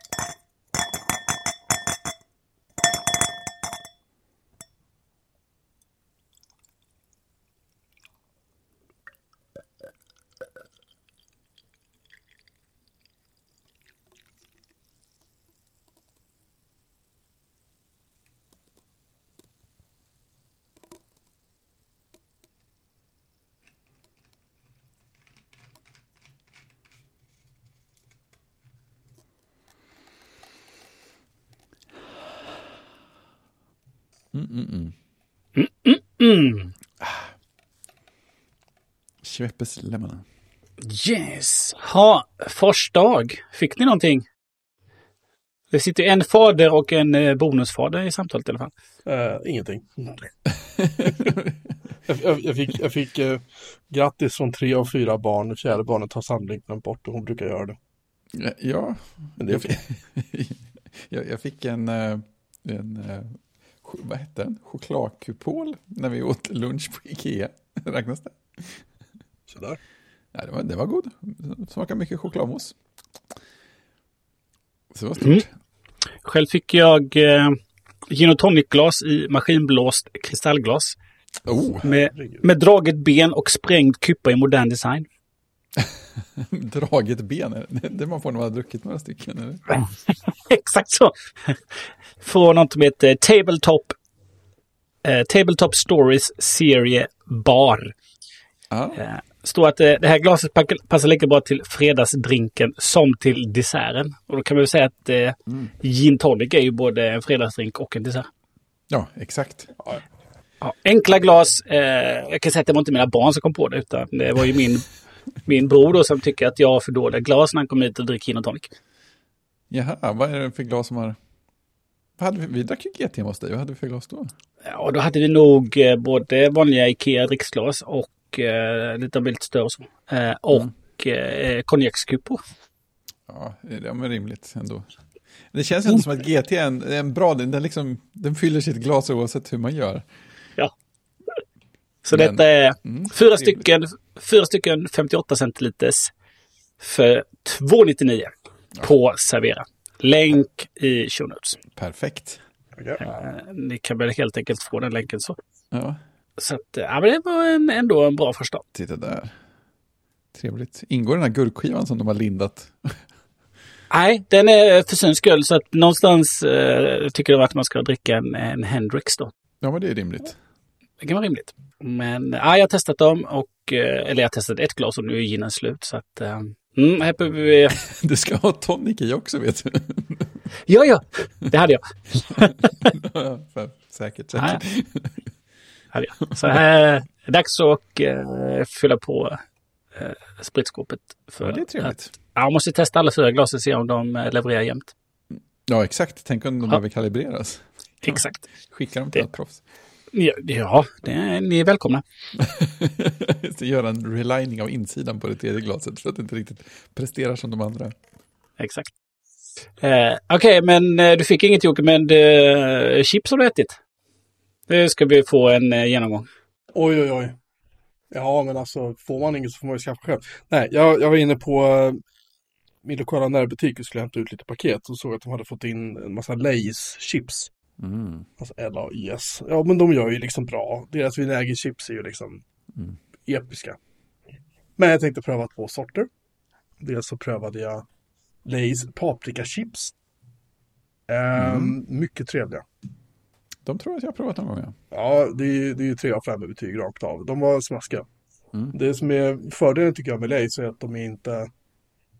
you Mm. Schweppes Lemon. Yes. Ha, fars dag. Fick ni någonting? Det sitter en fader och en eh, bonusfader i samtalet i alla fall. Eh, ingenting. jag, jag, jag fick, jag fick eh, grattis från tre av fyra barn. Fjärde barnet har sannolikt glömt bort och hon brukar göra det. Ja, Men det är okej. jag, jag fick en, en vad hette den? Chokladkupol när vi åt lunch på Ikea. Räknas det? Sådär. Ja, det, var, det var god. Smakar mycket chokladmousse. Så det var stort. Mm. Själv fick jag eh, gin och tonic-glas i maskinblåst kristallglas. Oh, Med, med draget ben och sprängd kuppa i modern design. draget ben. Det man får när man har druckit några stycken. Eller? Exakt så. Från något som heter Tabletop, eh, Tabletop Stories serie Bar. Ja, Eh, står att eh, det här glaset passar lika bra till fredagsdrinken som till desserten. Och då kan man ju säga att eh, gin tonic är ju både en fredagsdrink och en dessert. ja, exakt. Ja, enkla glas. Eh, jag kan säga att det var inte mina barn som kom på det, utan det var ju min, min bror då som tycker att jag har för dåliga glas när han kommer hit och dricker gin och tonic. Jaha, vad är det för glas som har... Vad hade vi? vi drack ju GT hos dig. Vad hade vi för glas då? Ja, då hade vi nog eh, både vanliga Ikea dricksglas och eh, lite lite större och så. Eh, och eh, konjakskupor. Ja, det är rimligt ändå. Det känns ändå som att GT är en, en bra, den, den, liksom, den fyller sitt glas oavsett hur man gör. Ja. Så Men- detta är Mm, fyra stycken, fyra stycken 58 centiliters för 2,99 på Servera. Länk i show notes. Perfekt. Okej. Eh, ni kan väl helt enkelt få den länken så. Ja, Så att, ja, men det var en, ändå en bra första. titta där. Trevligt. Ingår den här gurkskivan som de har lindat? Nej, den är för syns skull så att någonstans eh, tycker jag att man ska dricka en, en Hendrix då. Ja, men det är rimligt. Det kan vara rimligt. Men ja, jag har testat dem och, eh, eller jag har testat ett glas och nu är ginen slut så att eh, mm, här behöver vi... Du ska ha tonic i också vet du. Ja, ja, det hade jag. Ja, För säkert Ja, säkert. hade jag. Så här dags att eh, fylla på eh, spritskåpet. För Ja, det är trevligt. Ja, man måste testa alla fyra glas och se om de eh, levererar jämt. Ja, exakt. Tänk om de behöver kalibreras. Exakt. Skicka dem till Det- ett proffs. Ja, ja det är, ni är välkomna. Så göra en relining av insidan på det tredje glaset för att det inte riktigt presterar som de andra. Exakt. Eh, Okej, men eh, du fick inget Jocke, men eh, chips har du ätit. Det ska vi få en eh, genomgång. Oj, oj, oj. Ja, men alltså får man inget så får man ju skaffa själv. Nej, jag, jag var inne på eh, min lokala närbutik och skulle hämta ut lite paket och såg att de hade fått in en massa Lays chips. Mm. Alltså L-A-Y-S. Ja, men de gör ju liksom bra. Deras vinägerchips är ju liksom Mm. episka. Men jag tänkte pröva två sorter. Dels så prövade jag Lays paprikachips. Ehm, Mycket trevliga. De tror jag att jag har provat någon gång. Ja. Ja, det är, ju- det är ju tre av fem betyg rakt av. De var smaskiga. Mm. Det som är fördelen tycker jag med Lays är att de är inte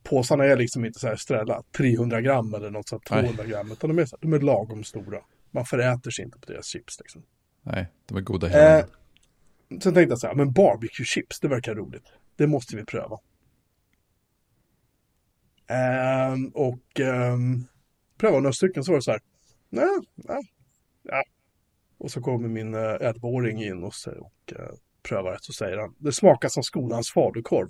Påsarna är liksom inte så här strälla, 300 gram eller något sånt, Nej. 200 gram, utan de är, så här, de är lagom stora. Man föräter sig inte på deras chips liksom. Nej, de är goda hela Eh, sen tänkte jag så här, men barbecue chips, det verkar roligt. Det måste vi pröva. Ehm, och um, pröva några stycken så var det så här, nej, nej, ja. Och så kommer min uh, 11-åring in och, och eh, prövar det, så säger han, det smakar som skolans falukorv.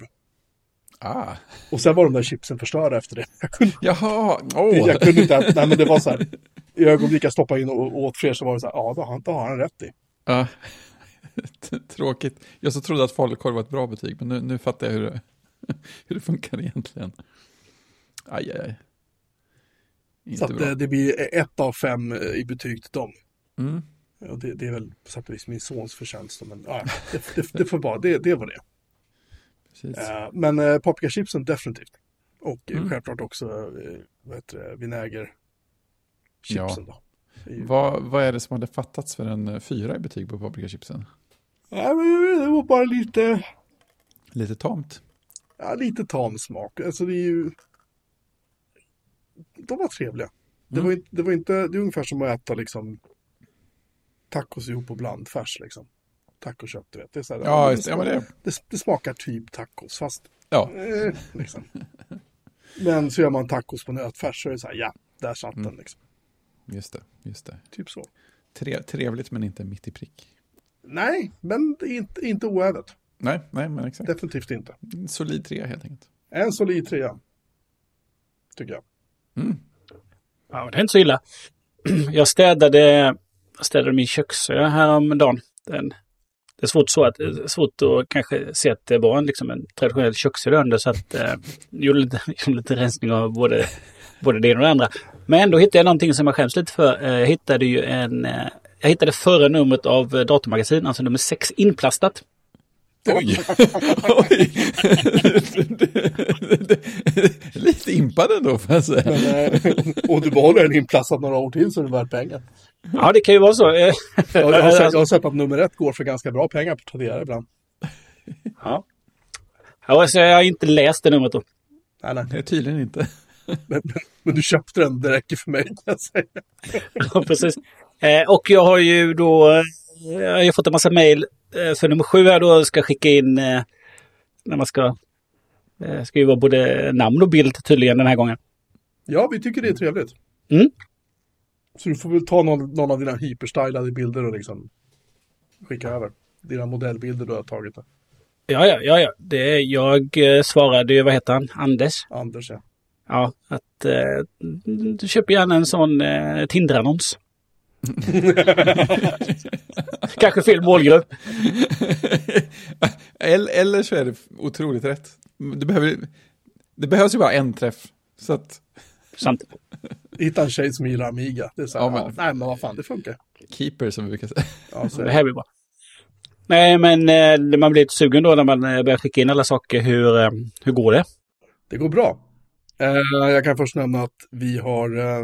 Ah, Och sen var de där chipsen förstörda efter det. Jag kunde, jaha, åh. jag kunde inte, nej men det var så här, i ögonblick jag stoppade in och, åt fler så var det så här, ja, det har, det har han rätt i. Ja. Tråkigt. Jag så trodde att falukorv var ett bra betyg, men nu, nu fattar jag hur det, hur det funkar egentligen. Aj, aj, aj. Inte Så att bra. det, det blir ett av fem eh, i betyg till dem. Mm. Och det, det är väl på sätt och vis min sons förtjänst. då, Men ja, det, det, det får vara, det, det var det. Eh, men eh, paprikachipsen definitivt. Och eh, Mm. självklart också vad heter det, vinägerchipsen då. Det är ju- Vad, vad är det som hade fattats för en fyra i betyg på paprikachipsen? Nej, men det var bara lite, Lite tamt. ja, lite tam smak. Alltså det är ju... De var trevliga. Det, Mm. var inte, det var inte, det är ungefär som att äta liksom tacos ihop och blandfärs liksom. Tacokött, du vet. Det, är så här, Ja, det, just det. Ja, men det, det, det smakar typ tacos, fast ja. eh, liksom. Men så gör man tacos på nötfärs så är det så här, ja, där satt Mm. den liksom. just det. Just det. Typ så. Tre, trevligt men inte mitt i prick. Nej, men det är inte, inte oävet. Nej, nej, men exakt. Definitivt inte. En solid trea helt enkelt. En solid trea. Tycker jag. Mm. Ja, det är inte så illa. Jag städade, städade min köksö häromdagen. Den, det är svårt, så att, svårt att kanske se att det var en, liksom en traditionell köksö under så att eh, gjorde lite, gjorde lite rensning av både, både det ena och det andra. Men ändå hittade jag någonting som jag skäms lite för. Jag hittade ju en... Eh, jag hittade förra numret av eh, Datormagasin, alltså nummer 6, inplastat. Oj! Oj. Lite impad ändå får jag säga. Men, eh, och du behåller den inplastad några år till så är det värt pengar. Ja, det kan ju vara så. Eh, Jag, har, sett, alltså- jag har sett att nummer ett går för ganska bra pengar på Tradera ibland. Ja. Ja, alltså, jag har inte läst det numret då. Nej, nej. Nej, tydligen inte. Men, men, men du köpte den, det räcker för mig. kan Jag säga. Ja, precis. Eh, och jag har ju då eh, jag har ju fått en massa mejl eh, för nummer sju här då ska skicka in eh, när man ska eh, vara både namn och bild tydligen den här gången. Ja, vi tycker det är trevligt. Mm. Så du får väl ta någon, någon av dina hyperstylade bilder och liksom skicka över. Dina modellbilder du har tagit. Där. Ja, ja, ja, ja. Det, jag eh, svarade ju, vad heter han, Anders? Anders, ja. Ja, att eh, du köper gärna en sån eh, Tinder-annons. Kanske fel målgrupp. eller, eller så är det otroligt rätt. Det, behöver, det behövs ju bara en träff. Så att, Sant. Hitta en tjej som gillar Amiga. Det är så här, Ja, ja, men- nej men vad fan, det funkar. keeper som vi brukar säga. Ja, så, Det här blir bra. Nej, men eh, man blir lite sugen då när man eh, börjar skicka in alla saker. Hur, eh, hur går det? Det går bra. Jag kan först nämna att vi har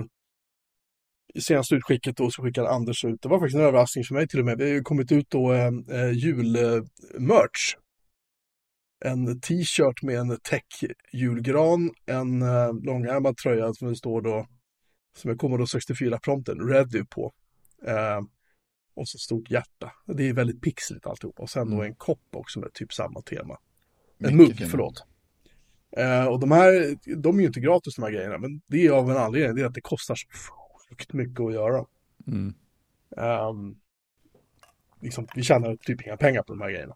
i senaste utskicket då så skickade Anders ut, det var faktiskt en överraskning för mig till och med, vi har ju kommit ut då eh, eh, julmerch. En t-shirt med en tech-julgran, en eh, långärmad tröja som det står då, som är Commodore 64-prompten, Ready på. Eh, och så stort hjärta. Det är väldigt pixligt alltihop. Och sen då Mm. en kopp också med typ samma tema. En mugg, förlåt. Eh, och de här, de är ju inte gratis de här grejerna, men det är av en anledning, det är att det kostar så sjukt mycket att göra. Mm. Ehm, liksom, vi tjänar typ inga pengar på de här grejerna.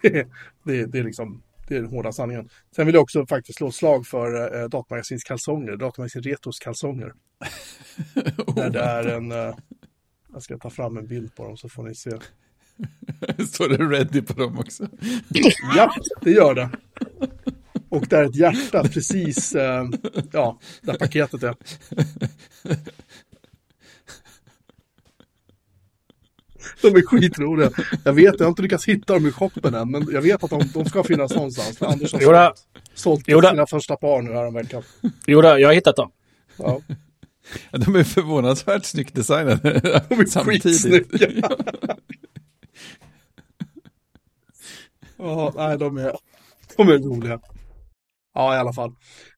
det, det, det är liksom, det är den hårda sanningen. Sen vill jag också faktiskt slå slag för eh, Datamakasins kalsonger, Datamagasin Retros kalsonger. Där det är en, eh, jag ska ta fram en bild på dem så får ni se. Står det ready på dem också? Ja, det gör det. Och där är ett hjärta precis, eh, ja, där paketet är. De är skitroliga. Jag vet, jag har inte lyckats hitta dem i shoppen än, men jag vet att de, de ska finnas någonstans. För Anders har sålt Jo då. sina första par nu häromveckan. Jo, då, jag har hittat dem. Ja, Ja, De är förvånansvärt snyggt designade. de är skitsnygga. Ja, nej, de är, de är roliga. Ja, i alla fall.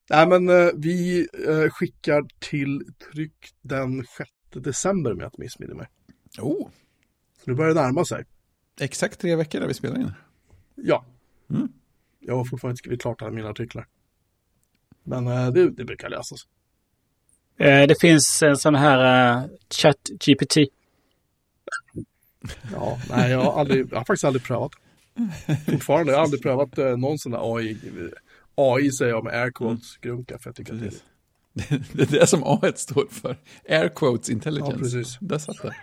Nej, men eh, vi eh, skickar till tryck den 6 december med att missminna mig. Oh, Så nu börjar det närma sig. exakt tre veckor där vi spelar in. Ja. Mm. Jag har fortfarande inte skrivit klart alla mina artiklar. Men eh, det, det brukar läsas. Eh, det finns en sån här uh, chat-GPT. Ja, nej, jag har, aldrig, jag har faktiskt aldrig prövat. Fortfarande, jag har aldrig prövat eh, någon sån där AI. AI säger jag med air quotes, grunka, för jag tycker att det Precis. Det är det som A1 står för. Air quotes intelligence. Ja, precis. Där satt det.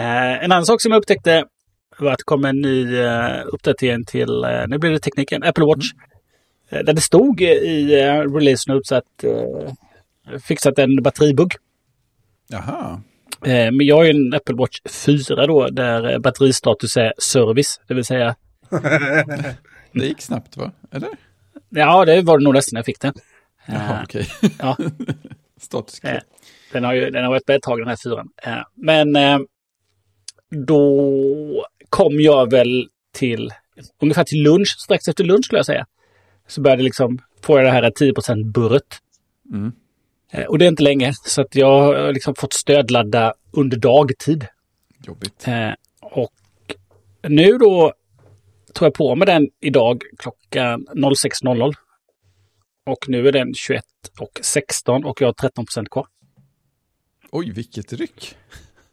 Eh, en annan sak som jag upptäckte var att det kom en ny eh, uppdatering till, eh, nu blir det tekniken, Apple Watch. Eh, där det stod eh, i uh, release notes att uh, fixat en batteribugg. Jaha. Eh, men jag har ju en Apple Watch 4 då där eh, batteristatus är service. Det vill säga, Det gick snabbt va? Eller? Ja det var det nog nästan jag fick den. Jaha, Eh, okej. ja. Status Eh, Den har ju den har varit med ett tag den här fyran. Eh, Men då kom jag väl till ungefär till lunch, strax efter lunch skulle jag säga. Så började liksom få jag det här 10 burret. Mm. Och det är inte länge, så att jag har liksom fått stödladda under dagtid. Jobbigt. Och nu då tog jag på mig den idag klockan 06.00. Och nu är den 21 och 16 och jag har 13% kvar. Oj, vilket ryck.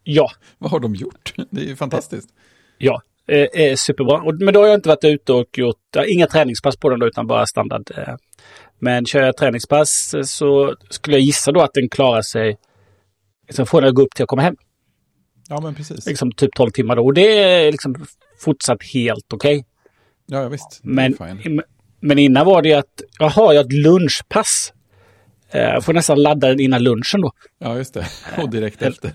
Ja, Vad har de gjort? Det är ju fantastiskt. Ja, eh, är superbra. Och, men då har jag inte varit ute och gjort, inga träningspass på den då, utan bara standard. Eh. Men kör jag träningspass eh, så skulle jag gissa då att den klarar sig, liksom får den att gå upp till att komma hem. Ja, men precis. Liksom typ 12 timmar då. Och det är liksom fortsatt helt okej. Ja, ja, visst. Men, men innan var det att, jaha, jag har ett lunchpass. Eh, Jag får nästan ladda den innan lunchen då. Ja, just det. Och direkt efter.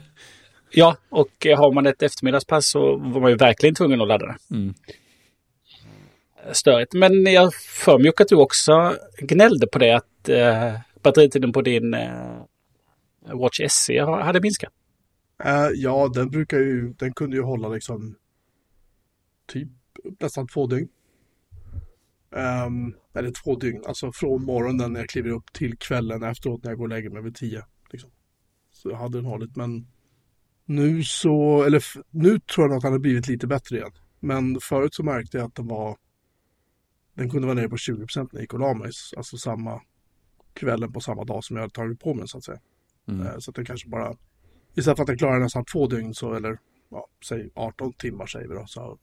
Ja, och eh, har man ett eftermiddagspass så var man ju verkligen tvungen att ladda det. Mm. störigt. Men jag för mig att du också gnällde på det att eh, batteritiden på din eh, Watch SE ha- hade minskat. Eh, ja, den brukar ju, den kunde ju hålla liksom typ nästan två dygn. Ehm, eller två dygn, alltså från morgonen när jag kliver upp till kvällen efteråt när jag går och lägger mig vid tio. Liksom. Så hade den hållit, men nu så, eller nu tror jag nog att den har blivit lite bättre igen. Men förut så märkte jag att den var, den kunde vara nere på 20% när jag gick och la mig, alltså samma kvällen på samma dag som jag hade tagit på mig så att säga. Mm. Eh, Så att den kanske bara, istället för att den klarar nästan två dygn så, eller ja, säg 18 timmar säger vi då, så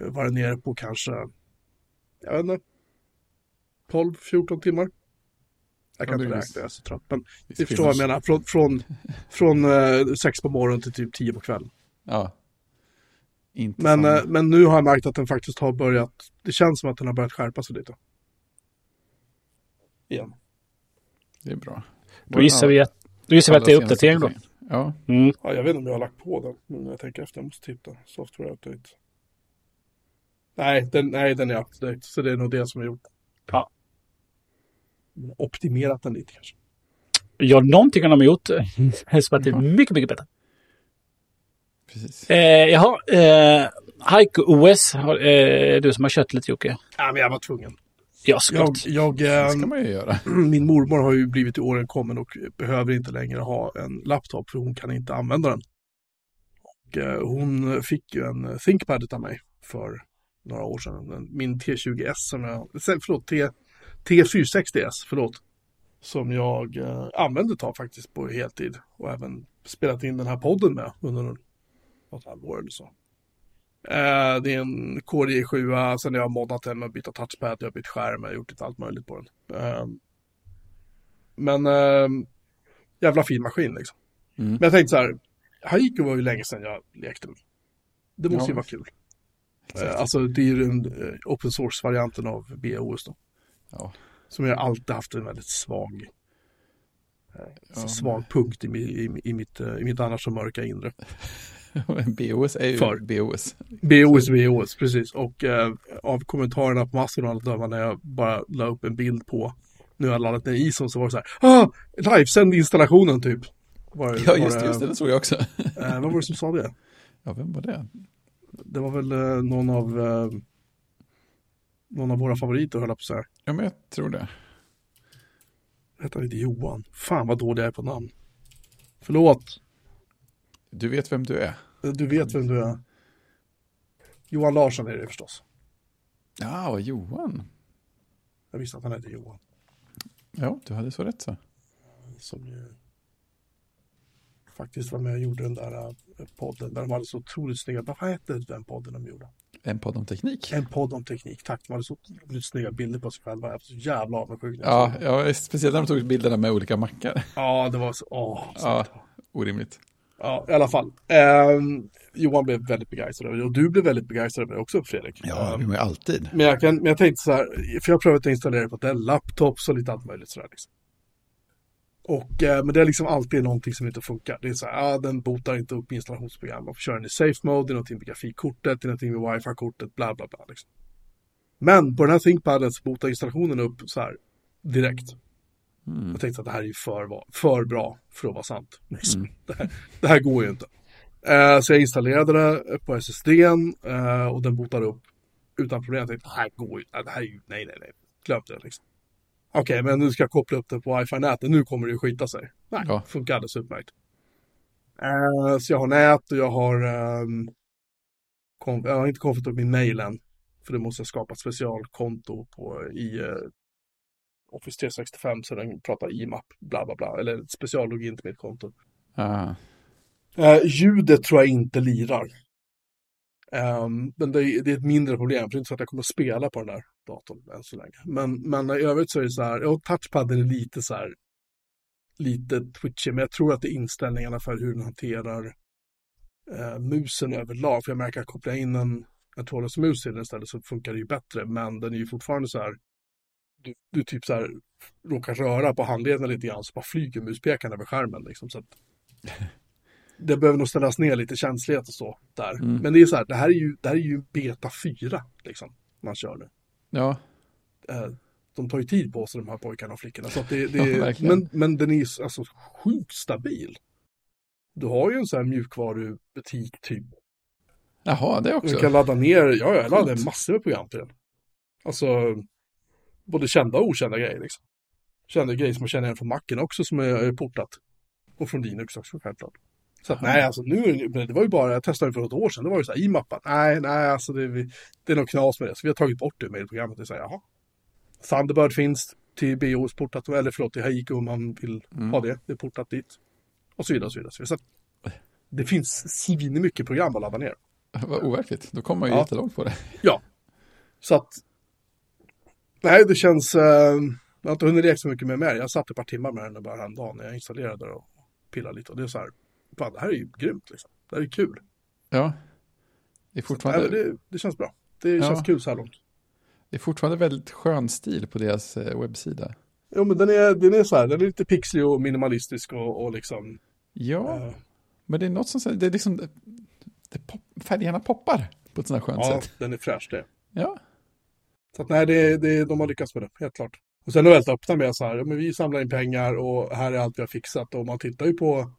eh, var den nere på kanske, jag vet inte, 12-14 timmar. Jag Ja, kan det inte räkna, jag är så trött. Men ni förstår vad jag menar, från, från, från eh, sex på morgonen till typ 10 på kvällen. Ja. Inte Men, eh, men nu har jag märkt att den faktiskt har börjat, det känns som att den har börjat skärpa sig lite. Igen. Det är bra. Då gissar vi att, då gissar vi att det är uppdatering då. uppdateringen. Ja, Mm. Ja, jag vet inte om jag har lagt på den. Men jag tänker efter, jag måste titta. Software update. Nej, den, nej, den är up. Så det är nog det som har gjort. Ja. Optimerat den lite kanske. Ja, någonting har de gjort. Helst att det är mycket, mycket bättre. precis. Eh, jaha, eh, Haiku OS, har, eh, du som har kört lite Jocke. Ja, men jag var tvungen. Ja, Jag, jag, Det ska eh, man ju göra. min mormor har ju blivit i åren kommen och behöver inte längre ha en laptop för hon kan inte använda den. Och eh, hon fick ju en ThinkPad av mig för några år sedan. Min T20S som jag, förlåt, T, T460S, förlåt. Som jag eh, använde ett tag faktiskt på heltid och även spelat in den här podden med under något halvår eller så. Eh, det är en Core i7, sen har jag moddat den med att byta touchpad, jag har bytt skärm, jag har gjort lite allt möjligt på den. Eh, men eh, jävla fin maskin liksom. Mm. Men jag tänkte så här, Haiku var ju länge sedan jag lekte med. Det måste Ja, ju vara kul. Exakt. Eh, alltså det är ju den eh, open source-varianten av BOS då. Ja. Som jag alltid haft en väldigt svag, eh, Ja. svag punkt i, i, i, mitt, i mitt annars så mörka inre. BOS är ju För. BOS. BOS, BOS, precis. Och eh, av kommentarerna på Mastodon att döma när jag bara la upp en bild på nu har jag laddat ner ISOn så var det så här, ah, livesänd installationen typ. Var, Ja, var just det, just det, det såg jag också. Eh, vad var det som sa det? Ja, vem var det? Det var väl eh, någon av eh, någon av våra favoriter höll jag på så här. Ja, men jag tror det. Hette han inte Johan? Fan vad dålig jag är på namn. Förlåt. Du vet vem du är. Du vet vem du är. Johan Larsson är det förstås. Ja, vad Johan. Jag visste att han hette Johan. Ja, du hade så rätt så. Som ju faktiskt var med och gjorde den där eh, podden. Där de hade så otroligt snygga, vad hette den podden de gjorde? En podd om teknik. En podd om teknik, tack. De hade så otroligt snygga bilder på sig själva. Jag var så jävla avundsjuk. Ja, det. ja, speciellt när de tog bilderna med olika mackar. ja, det var så, åh. Ja, orimligt. Ja, i alla fall. Ehm, Johan blev väldigt begeistrad över det och du blev väldigt begeistrad över det också Fredrik. Ehm, var ju alltid. men, jag kan, men jag tänkte så här, för jag har prövat att installera det på laptops och lite allt möjligt sådär. Liksom. Och, eh, men det är liksom alltid någonting som inte funkar. Det är så här, ah, den botar inte upp installationsprogram. Man får köra den i safe mode, det är någonting med grafikkortet, det är någonting med wifi-kortet, bla bla bla. Liksom. Men på den här ThinkPaden så botar installationen upp så här direkt. Mm. Jag tänkte att det här är ju för, för bra för att vara sant. Liksom. Mm. Det, här, det här går ju inte. Eh, så jag installerade det på SSDn eh, och den botade upp utan problem. Jag tänkte, det här går ju, det här är ju, nej, nej, nej, glöm det liksom. Okej, men nu ska jag koppla upp det på wifi-nätet, nu kommer det ju skita sig. Nej, Ja. funkar alldeles utmärkt. Eh, så jag har nät och jag har, kom, jag har inte konfigt upp min mail än. För det måste jag skapa ett specialkonto på i eh, Office 365 så den pratar IMAP, bla bla bla, eller speciallogin till mitt konto. Eh, ljudet tror jag inte lirar. Um, men det är, det är ett mindre problem, för det är inte så att jag kommer att spela på den där datorn än så länge. Men, men i övrigt så är det så här, och touchpaden är lite så här, lite twitchy, men jag tror att det är inställningarna för hur den hanterar eh, musen överlag. För jag märker att koppla in en, en trådlös mus i den istället så funkar det ju bättre, men den är ju fortfarande så här, du, du typ så här råkar röra på handleden lite grann så bara flyger muspekaren över skärmen liksom. Så att det behöver nog ställas ner lite känslighet och så där. Mm. Men det är så här, det här är ju, det här är ju beta 4 liksom, man kör nu. Ja, Eh, de tar ju tid på sig de här pojkarna och flickorna. Så det, det, Ja, verkligen. men, men den är ju alltså sjukt stabil. Du har ju en sån här mjukvarubutik typ. jaha, det Du också. kan ladda ner, ja jag laddade Coolt. massor med program till den. Alltså, både kända och okända grejer liksom. Kända grejer som man känner igen från Macen också som är, är portat. Och från Linux också självklart. Så att, nej, alltså nu, är det- var ju bara, jag testade för ett år sedan, det var ju så här IMAP, nej, nej, alltså det, vi- det är något knas med det. Så vi har tagit bort det ur mejlprogrammet. Det är så här, jaha. Thunderbird finns till BOS portat, eller förlåt, till Haiku om man vill Mm. ha det. Det är portat dit. Och så vidare och så vidare. Så att det finns svin mycket program att ladda ner. Vad overkligt, då kommer man ju Ja. jättelångt på det. Ja. Så att... Nej, det känns... Eh, jag har inte hunnit leka så mycket med mer. Jag satt ett par timmar med den bara häromdagen när jag installerade och pillade lite. Och det är så här... Fan, det här är ju grymt liksom. Det här är kul. Ja, det är Nej, fortfarande, men det, det känns bra. Det Ja. känns kul så här långt. det är fortfarande väldigt skön stil på deras eh, webbsida. Jo, men den är, den är så här. Den är lite pixlig och minimalistisk och, och liksom... Ja, eh, men det är något som det är liksom, det, pop, färgerna poppar på ett sådant här skönt ja, sätt. den är fräsch det. Ja, Så att nej, det, det, de har lyckats med det, helt klart. Och sen har jag öppna med så här, ja, men vi samlar in pengar och här är allt vi har fixat. Och man tittar ju på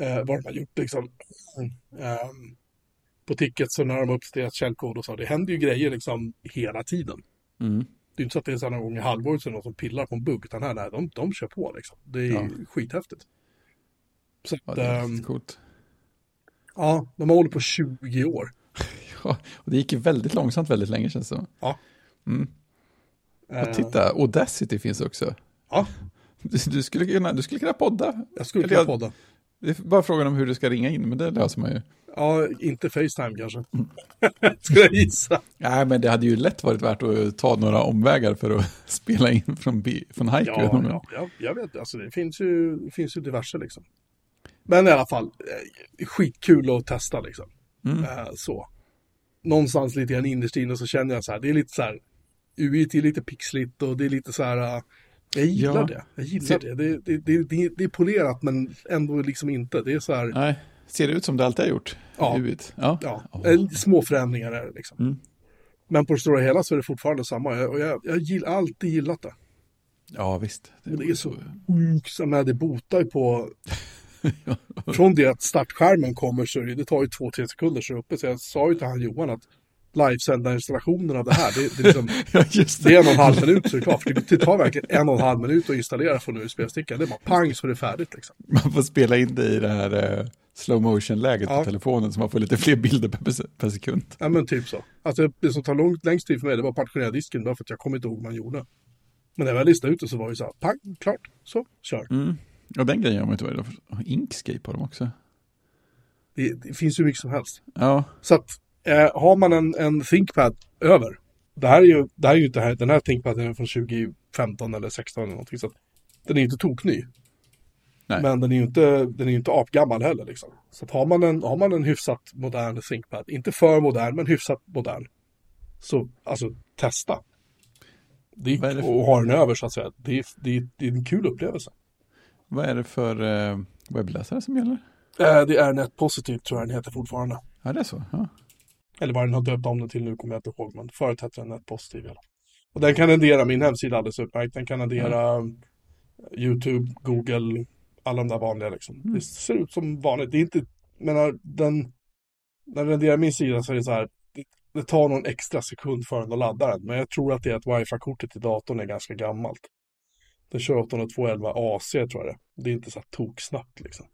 eh, vad de har gjort liksom. Ehm, på tickets så när de uppdaterat källkod och så. Det händer ju grejer liksom hela tiden. mm. Det är inte så att det är så någon gång i halvåret så någon som pillar på en bugg. Utan här, nej, de, de kör på liksom. Det är Ja. skithäftigt. Så ja att, det är ehm, coolt. ja, de har hållit på 20 år. Ja, och det gick ju väldigt långsamt väldigt länge känns det som. Ja. Mm. Eh, Och titta, Audacity finns också. Ja. Du, du, skulle kunna, du skulle kunna podda. jag skulle kunna podda. Det är bara frågan om hur du ska ringa in, men det löser man ju. Ja, inte Facetime kanske. Mm. skulle jag gissa. Nej, men det hade ju lätt varit värt att ta några omvägar för att spela in från, B- från Haiku. Ja, ja, ja, jag vet. Alltså det finns ju, finns ju diverse liksom. Men i alla fall, eh, skitkul att testa liksom. Mm. Eh, så. Någonstans lite grann innerst inne så känner jag så här, det är lite så här, UI är lite pixligt och det är lite så här, eh, jag gillar Ja. det. Jag gillar det. Det, det, det, det. Det är polerat men ändå liksom inte. Det är så här, Nej, ser det ut som det alltid har gjort? Ja. Huvudet. Ja. ja, eh, små förändringar är det liksom. Mm. Men på det stora hela så är det fortfarande samma. Jag, och jag, jag har alltid gillat det. ja, visst. Men det är så sjukt, med det botar ju på... Från det att startskärmen kommer så det, det tar ju två, tre sekunder så är det uppe. Så jag sa ju till han Johan att livesända installationen av det här, det, det, är liksom, Ja, det det. är en och en halv minut så är det klart. För det, tar verkligen en och en halv minut att installera från USB-stickan. Det är bara pang så är det färdigt liksom. Man får spela in det i det här eh, slow motion-läget Ja. på telefonen så man får lite fler bilder per, per sekund. Ja men typ så. Alltså det som tar långt, längst tid för mig det var att partitionera disken bara för att jag kommer inte ihåg vad man gjorde. Men när jag väl listade ut det så var det så här, pang, klart, så, kör. Mm. Och den grejen har man inte varit Inkscape har de också. Det, det finns ju mycket som helst. Ja, Så att eh, har man en, en ThinkPad över. Det här är ju, det här är ju inte här, den här ThinkPaden är från 2015 eller 16 eller någonting. Så den är ju inte tokny. Nej. Men den är ju inte, den är inte apgammal heller liksom. Så att har man en, har man en hyfsat modern ThinkPad, inte för modern men hyfsat modern. Så alltså testa. Det är är, det för- och ha den över så att säga. Det är, det, är, det är en kul upplevelse. Vad är det för eh, webbläsare som gäller? Eh, det är NetPositive tror jag den heter fortfarande. Ja, det är så. Ja. Eller vad den har döpt om den till nu kommer jag inte ihåg. Men förut hette den NetPositive. Eller. Och den kan rendera min hemsida alldeles utmärkt. Den kan rendera YouTube, Google, alla de där vanliga liksom. Mm. Det ser ut som vanligt. Det är inte, menar, den, när den renderar min sida så är det så här. Det, det tar någon extra sekund för den att ladda den. Men jag tror att det är att wifi-kortet i datorn är ganska gammalt. Den kör 802.11 AC tror jag det. Det är inte så här toksnabbt liksom.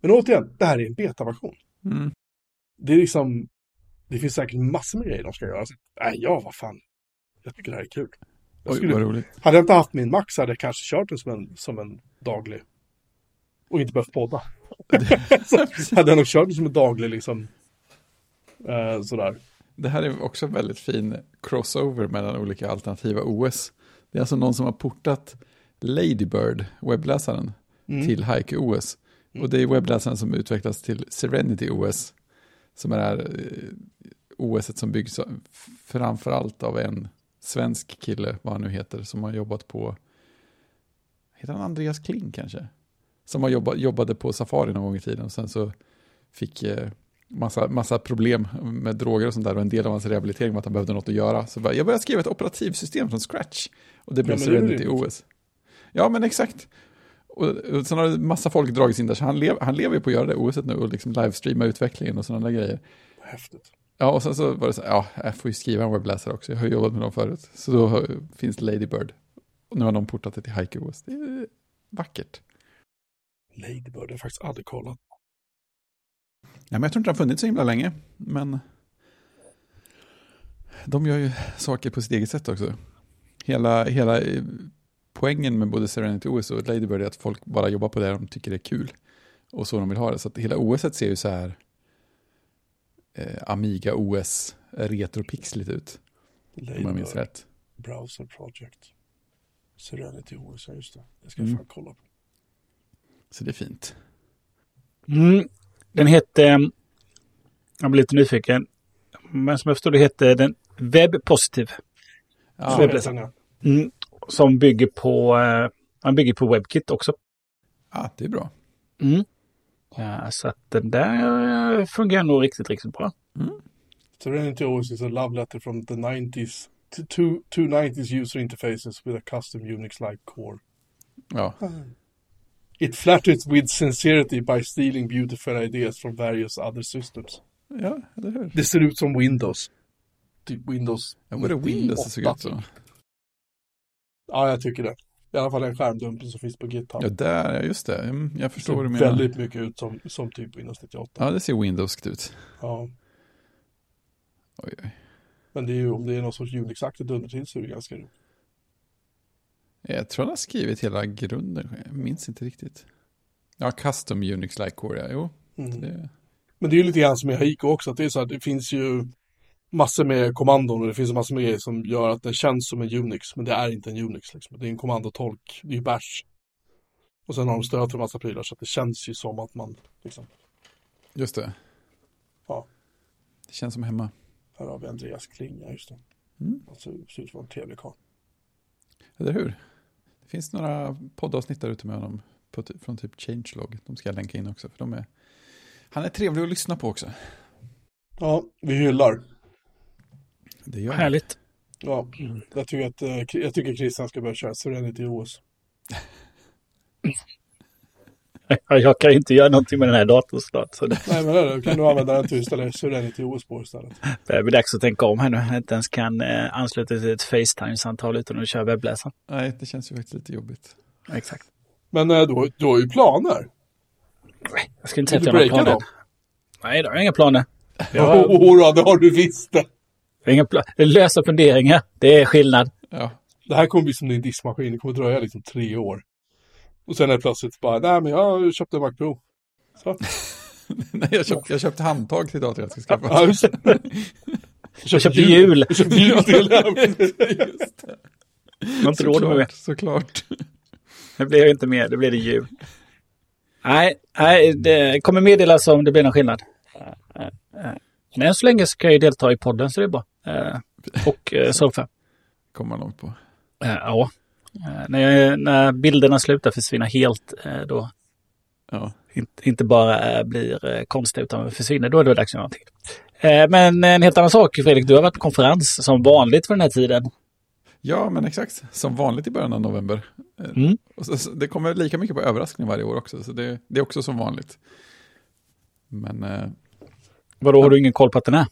Men återigen, det här är en betaversion. Mm. Det är liksom, det finns säkert massor med grejer de ska göra. Så, nej, ja, vad fan. Jag tycker det här är kul. Jag Oj, skulle, vad roligt. hade jag inte haft min Max hade jag kanske kört den som en, som en daglig. Och inte behövt podda. hade jag nog kört den som en daglig liksom. Eh, sådär. Det här är också väldigt fin crossover mellan olika alternativa OS. Det är alltså någon som har portat Ladybird, webbläsaren, Mm. till Haiku OS. Och det är webbläsaren som utvecklas till Serenity OS, som är det här eh, OS som byggs framförallt av en svensk kille, vad han nu heter, som har jobbat på, heter han Andreas Kling kanske? Som har jobbat, jobbade på Safari någon gång i tiden och sen så fick eh, massa, massa problem med droger och sånt där och en del av hans rehabilitering var att han behövde något att göra. Så jag började skriva ett operativsystem från scratch och det blev är Serenity rimligt. OS. Ja, men exakt. Och, och sen har det massa folk dragits in där, så han, lev, han lever ju på att göra det OSet nu och liksom livestreama utvecklingen och sådana grejer. Häftigt. Ja, och sen så var det så ja, jag får ju skriva en webbläsare också, jag har jobbat med dem förut. Så då har, finns Ladybird. Och nu har de portat det till Haiku OS. Det är vackert. Ladybird, det har jag faktiskt aldrig kollat. Ja, men jag tror inte det har funnits så himla länge, men de gör ju saker på sitt eget sätt också. Hela, hela poängen med både Serenity OS och Ladybird är att folk bara jobbar på det de tycker är kul. Och så de vill ha det. Så att hela OS ser ju så här eh, Amiga OS retropixligt ut. Om jag minns Ladybird, rätt. Browser Project. Serenity OS, ja just det. Det ska jag Mm. fan kolla på. Så det är fint. Mm. Den hette, jag blir lite nyfiken, men som jag förstår det heter den Web Positive. Ja, ja. Mm. Som bygger på, eh, man bygger på WebKit också. ja, det är bra. Mm. Ja, så att den där eh, fungerar nog riktigt, riktigt bra. Serenity OS is a love letter from the 90s to two 90s user interfaces with a custom Unix-like core. Ja, It flatters with sincerity by stealing beautiful ideas from various other systems. ja eller hur? Det ser ut som Windows. Typ Windows. Ja, var det Windows det såg 98. ut så? Ja, jag tycker det. I alla fall den skärmdumpen som finns på GitHub. Ja, där, just det. Mm, Jag förstår vad du menar. väldigt mycket ut som, som typ Windows 98. Ja, det ser Windowskt ut. Ja. Oj, oj. Men det är ju, om det är någon sorts Unix-aktigt under till så är det ganska roligt. Jag tror han har skrivit hela grunden. Jag minns inte riktigt. Ja, custom Unix like core, ja. Jo, Mm. det, Men det är ju lite grann som i Haiku också, att det är så här, det finns ju massor med kommandon och det finns massor med grejer som gör att den känns som en Unix, men det är inte en Unix liksom. Det är en kommandotolk, det är ju bash. Och sen har de stöd för massa prylar så att det känns ju som att man liksom, just det. Ja. Det känns som hemma. här har vi Andreas Kling, ja just det. Mm. Han ser, ser ut som en trevlig karl. Eller hur? Det finns några poddavsnitt där ute med honom på, från typ Changelog. De ska jag länka in också, för de är... Han är trevlig att lyssna på också. Ja, vi hyllar. Det gör. Härligt. Ja, jag tycker att eh, jag tycker Christian ska börja köra Serenity OS. Ja, Jag kan inte göra någonting med den här datorn snart. Så det Nej men det är det. kan du använda den till att installera Serenity OS på istället. börjar bli dags att tänka om här nu. Jag inte ens kan eh, ansluta till ett Facetime-samtal utan att köra webbläsaren. Nej, det känns ju faktiskt lite jobbigt. Exakt. Men eh, du, har- du har ju planer. Nej, jag ska inte säga att jag har planer. Nej, det har jag inga planer. Jag har, Jodå, det har du visst det. Inga lösa funderingar. Det är skillnad. Ja, Det här kommer bli som din diskmaskin. Det kommer dröja liksom tre år. Och sen är det plötsligt bara, nej men jag köpte en Mac Pro. Så. Nej, jag, köpte, jag köpte handtag till datorn jag ska skaffa. Ja, just det. Jag köpte jul. Jag köpte jul till Just det. Har inte råd med det. Såklart, såklart. Det blir inte mer. Det blir det jul. Nej, nej, det kommer meddelas om det blir någon skillnad. Men än så länge så kan jag ju delta i podden så det är bra. Eh, Och eh, surfa. Kommer man långt på. Eh, Ja, Eh, när, när bilderna slutar försvinna helt, då Ja. inte, inte bara blir konstiga utan försvinner, då är det dags att göra någonting. Men en helt annan sak, Fredrik, du har varit på konferens som vanligt för den här tiden. ja, men exakt. Som vanligt i början av november. Mm. Så, det kommer lika mycket på överraskning varje år också, så det, det är också som vanligt. Men Vadå, har du ingen koll på att den är?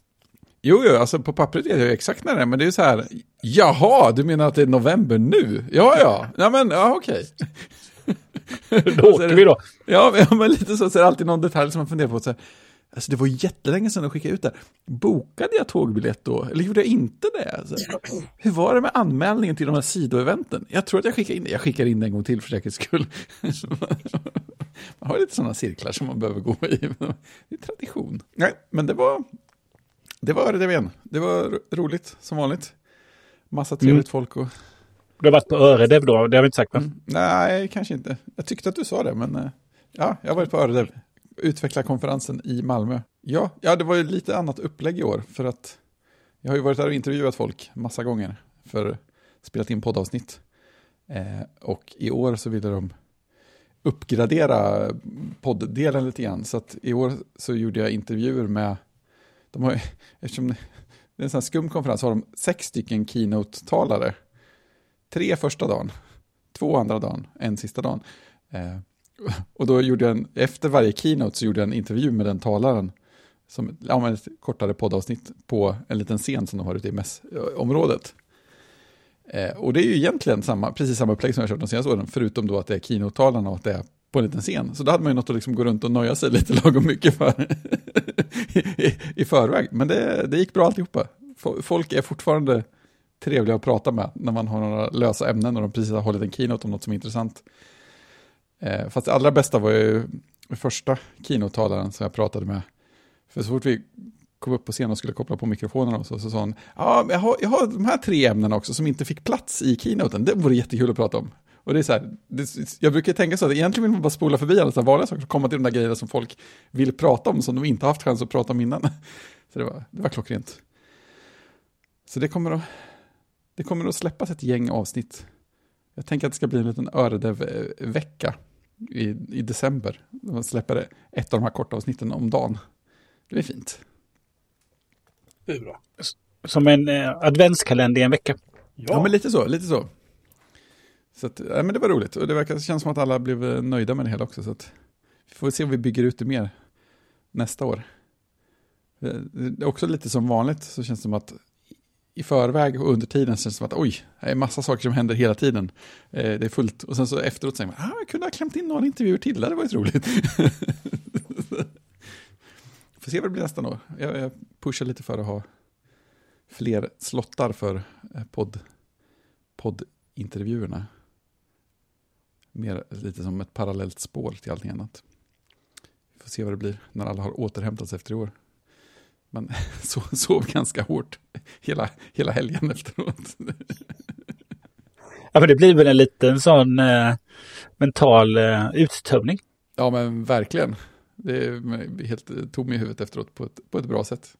Jo, jo, alltså på pappret vet jag ju exakt när det är, men det är så här, jaha, du menar att det är november nu? Ja, ja, ja men, ja okej. Då åker vi då. Ja, men- ja, men lite så, så är det alltid någon detalj som man funderar på. Så här, alltså det var jättelänge sedan de skickade ut det. Bokade jag tågbiljett då? Eller gjorde jag inte det? Alltså, hur var det med anmälningen till de här sidoeventen? Jag tror att jag skickade in det. Jag skickar in det en gång till för säkerhets skull. man har lite sådana cirklar som man behöver gå i. Det är tradition. Nej, men det var, det var det igen. Det var ro- roligt som vanligt. Massa trevligt folk och... Du har varit på Öredev då, det har vi inte sagt va? Mm, nej, kanske inte. Jag tyckte att du sa det, men eh, ja, jag har varit på Öredev. Utvecklarkonferensen i Malmö. Ja, ja, det var ju lite annat upplägg i år, för att jag har ju varit där och intervjuat folk massa gånger för spelat in poddavsnitt. Eh, och i år så ville de uppgradera podddelen lite grann, så att i år så gjorde jag intervjuer med, de har, eftersom det är en sån här skum konferens, så har de sex stycken keynote-talare. Tre första dagen, två andra dagen, en sista dagen. Eh, och då gjorde jag en, efter varje keynote så gjorde jag en intervju med den talaren. Som ja, men ett kortare poddavsnitt på en liten scen som de har ute i mässområdet. Eh, och det är ju egentligen samma, precis samma upplägg som jag har kört de senaste åren, förutom då att det är keynote-talarna och att det är på en liten scen. Så då hade man ju något att liksom gå runt och nöja sig lite lagom mycket för i, i förväg. Men det, det gick bra alltihopa. Folk är fortfarande trevliga att prata med när man har några lösa ämnen och de precis har hållit en keynote om något som är intressant. Eh, fast det allra bästa var ju första keynote-talaren som jag pratade med. För så fort vi kom upp på scenen och skulle koppla på mikrofonerna och så, så sa hon ja, jag har, jag har de här tre ämnena också som inte fick plats i keynoten, det vore jättekul att prata om. Och det är så här, det, jag brukar tänka så att egentligen vill man bara spola förbi alla så här vanliga saker och komma till de där grejerna som folk vill prata om, som de inte haft chans att prata om innan. Så det var, det var klockrent. Så det kommer att, det kommer att släppas ett gäng avsnitt. Jag tänker att det ska bli en liten Öredev-vecka i, i december. Man släpper ett av de här korta avsnitten om dagen. Det är fint. Det är bra. Som en eh, adventskalender i en vecka. Ja, Ja, men lite så, lite så. Så att, ja, men det var roligt och det verkar, det känns som att alla blev eh, nöjda med det hela också. Så att vi får se om vi bygger ut det mer nästa år. Eh, det är också lite som vanligt så känns det som att i förväg och under tiden så känns det som att oj, det är massa saker som händer hela tiden. Eh, det är fullt och sen så efteråt säger man, ah, jag kunde ha klämt in några intervjuer till, det hade varit roligt. Får se vad det blir nästa år. Jag, jag pushar lite för att ha fler slottar för podd, poddintervjuerna. Mer lite som ett parallellt spår till allting annat. Vi får se vad det blir när alla har återhämtat sig efter i år. Men så, sov ganska hårt hela, hela helgen efteråt. Ja, men det blir väl en liten sån eh, mental eh, uttömning. Ja men verkligen. Det är helt tom i huvudet efteråt på ett, på ett bra sätt.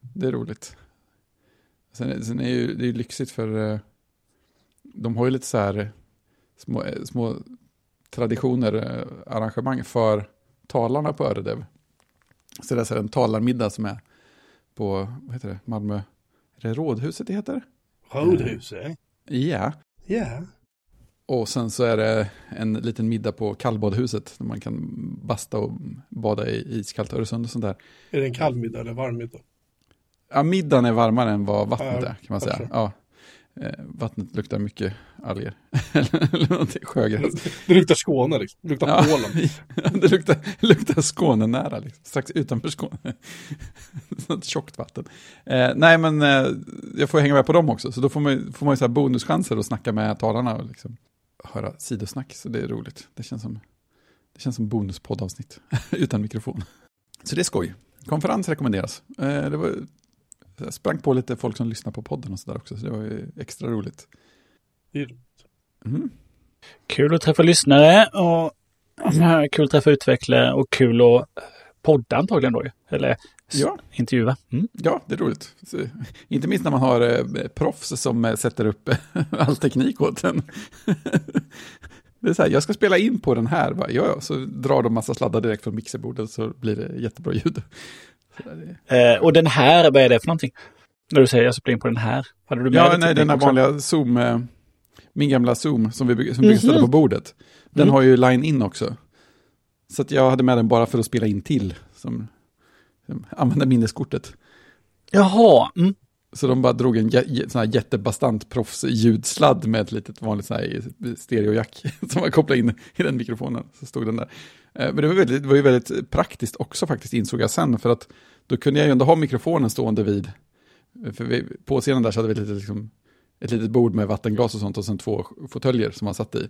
Det är roligt. Sen, sen är ju, det är ju lyxigt för eh, de har ju lite så här små, eh, små traditioner, eh, arrangemang för talarna på Öredev. Så det är så en talarmiddag som är på, vad heter det, Malmö, är det Rådhuset det heter? Rådhuset. Ja. Ja. Och sen så är det en liten middag på kallbadhuset där man kan basta och bada i iskallt Öresund och sånt där. Är det en kall middag eller varm middag? Ja, middagen är varmare än vad vattnet är kan man säga. Ja. Eh, vattnet luktar mycket alger. Eller sjögräs. Det luktar Skåne liksom. Det luktar Ja. Polen. det luktar, luktar Skåne nära, liksom. strax utanför Skåne. Sånt tjockt vatten. Eh, nej, men eh, jag får hänga med på dem också, så då får man, får man ju så här bonuschanser att snacka med talarna och liksom höra sidosnack, så det är roligt. Det känns som, det känns som bonuspoddavsnitt utan mikrofon. Så det är skoj. Konferens rekommenderas. Eh, det var, jag sprang på lite folk som lyssnar på podden och sådär också, så det var ju extra roligt. Mm. Kul att träffa lyssnare och kul att träffa utvecklare och kul att podda antagligen då. Eller Ja. intervjua. Mm. Ja, det är roligt. Så, inte minst när man har eh, proffs som eh, sätter upp all teknik åt en. det är så här, jag ska spela in på den här, bara, ja, ja, så drar de massa sladdar direkt från mixerbordet så blir det jättebra ljud. Eh, och den här, vad är det för någonting? När du säger jag ska in på den här. Hade du med Ja, nej, den här också? vanliga Zoom, eh, min gamla Zoom som vi bygger, som ställa Mhm. på bordet. Den Mm. har ju line-in också. Så att jag hade med den bara för att spela in till, som, som använda minneskortet. Jaha, mm. Så de bara drog en sån här jättebastant proffs-ljudsladd med ett litet vanligt sån här stereojack som man kopplade in i den mikrofonen. Så stod den där. Eh, Men det var, väldigt, det var ju väldigt praktiskt också faktiskt insåg jag sen. För att då kunde jag ju ändå ha mikrofonen stående vid. För vi, på scenen där så hade vi ett litet, liksom, ett litet bord med vattenglas och sånt och sen två fåtöljer som man satt i.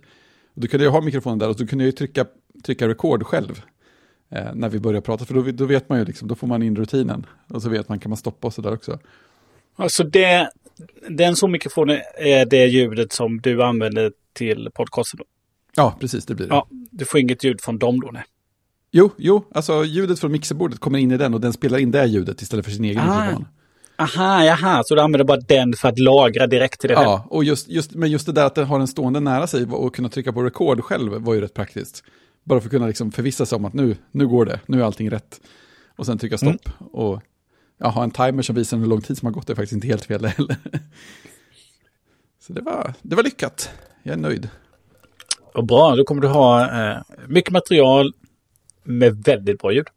Och då kunde jag ha mikrofonen där och då kunde jag ju trycka, trycka record själv. Eh, när vi börjar prata, för då, då vet man ju liksom, då får man in rutinen. Och så vet man, kan man stoppa och så där också. Alltså det, den som mikrofonen är det ljudet som du använder till podcasten. Ja, precis, det blir det. Ja, du får inget ljud från dem då? Nej. Jo, jo, alltså ljudet från mixerbordet kommer in i den och den spelar in det ljudet istället för sin egen Ah, mikrofon. Aha, jaha, så du använder bara den för att lagra direkt till själv? Ja, och just, just, men just det där att den har den stående nära sig och kunna trycka på record själv var ju rätt praktiskt. Bara för att kunna liksom förvissa sig om att nu, nu går det, nu är allting rätt. Och sen trycka stopp. Och ja, ha en timer som visar hur lång tid som har gått är faktiskt inte helt fel heller. Så det var, det var lyckat. Jag är nöjd. Och bra, då kommer du ha eh, mycket material med väldigt bra ljud.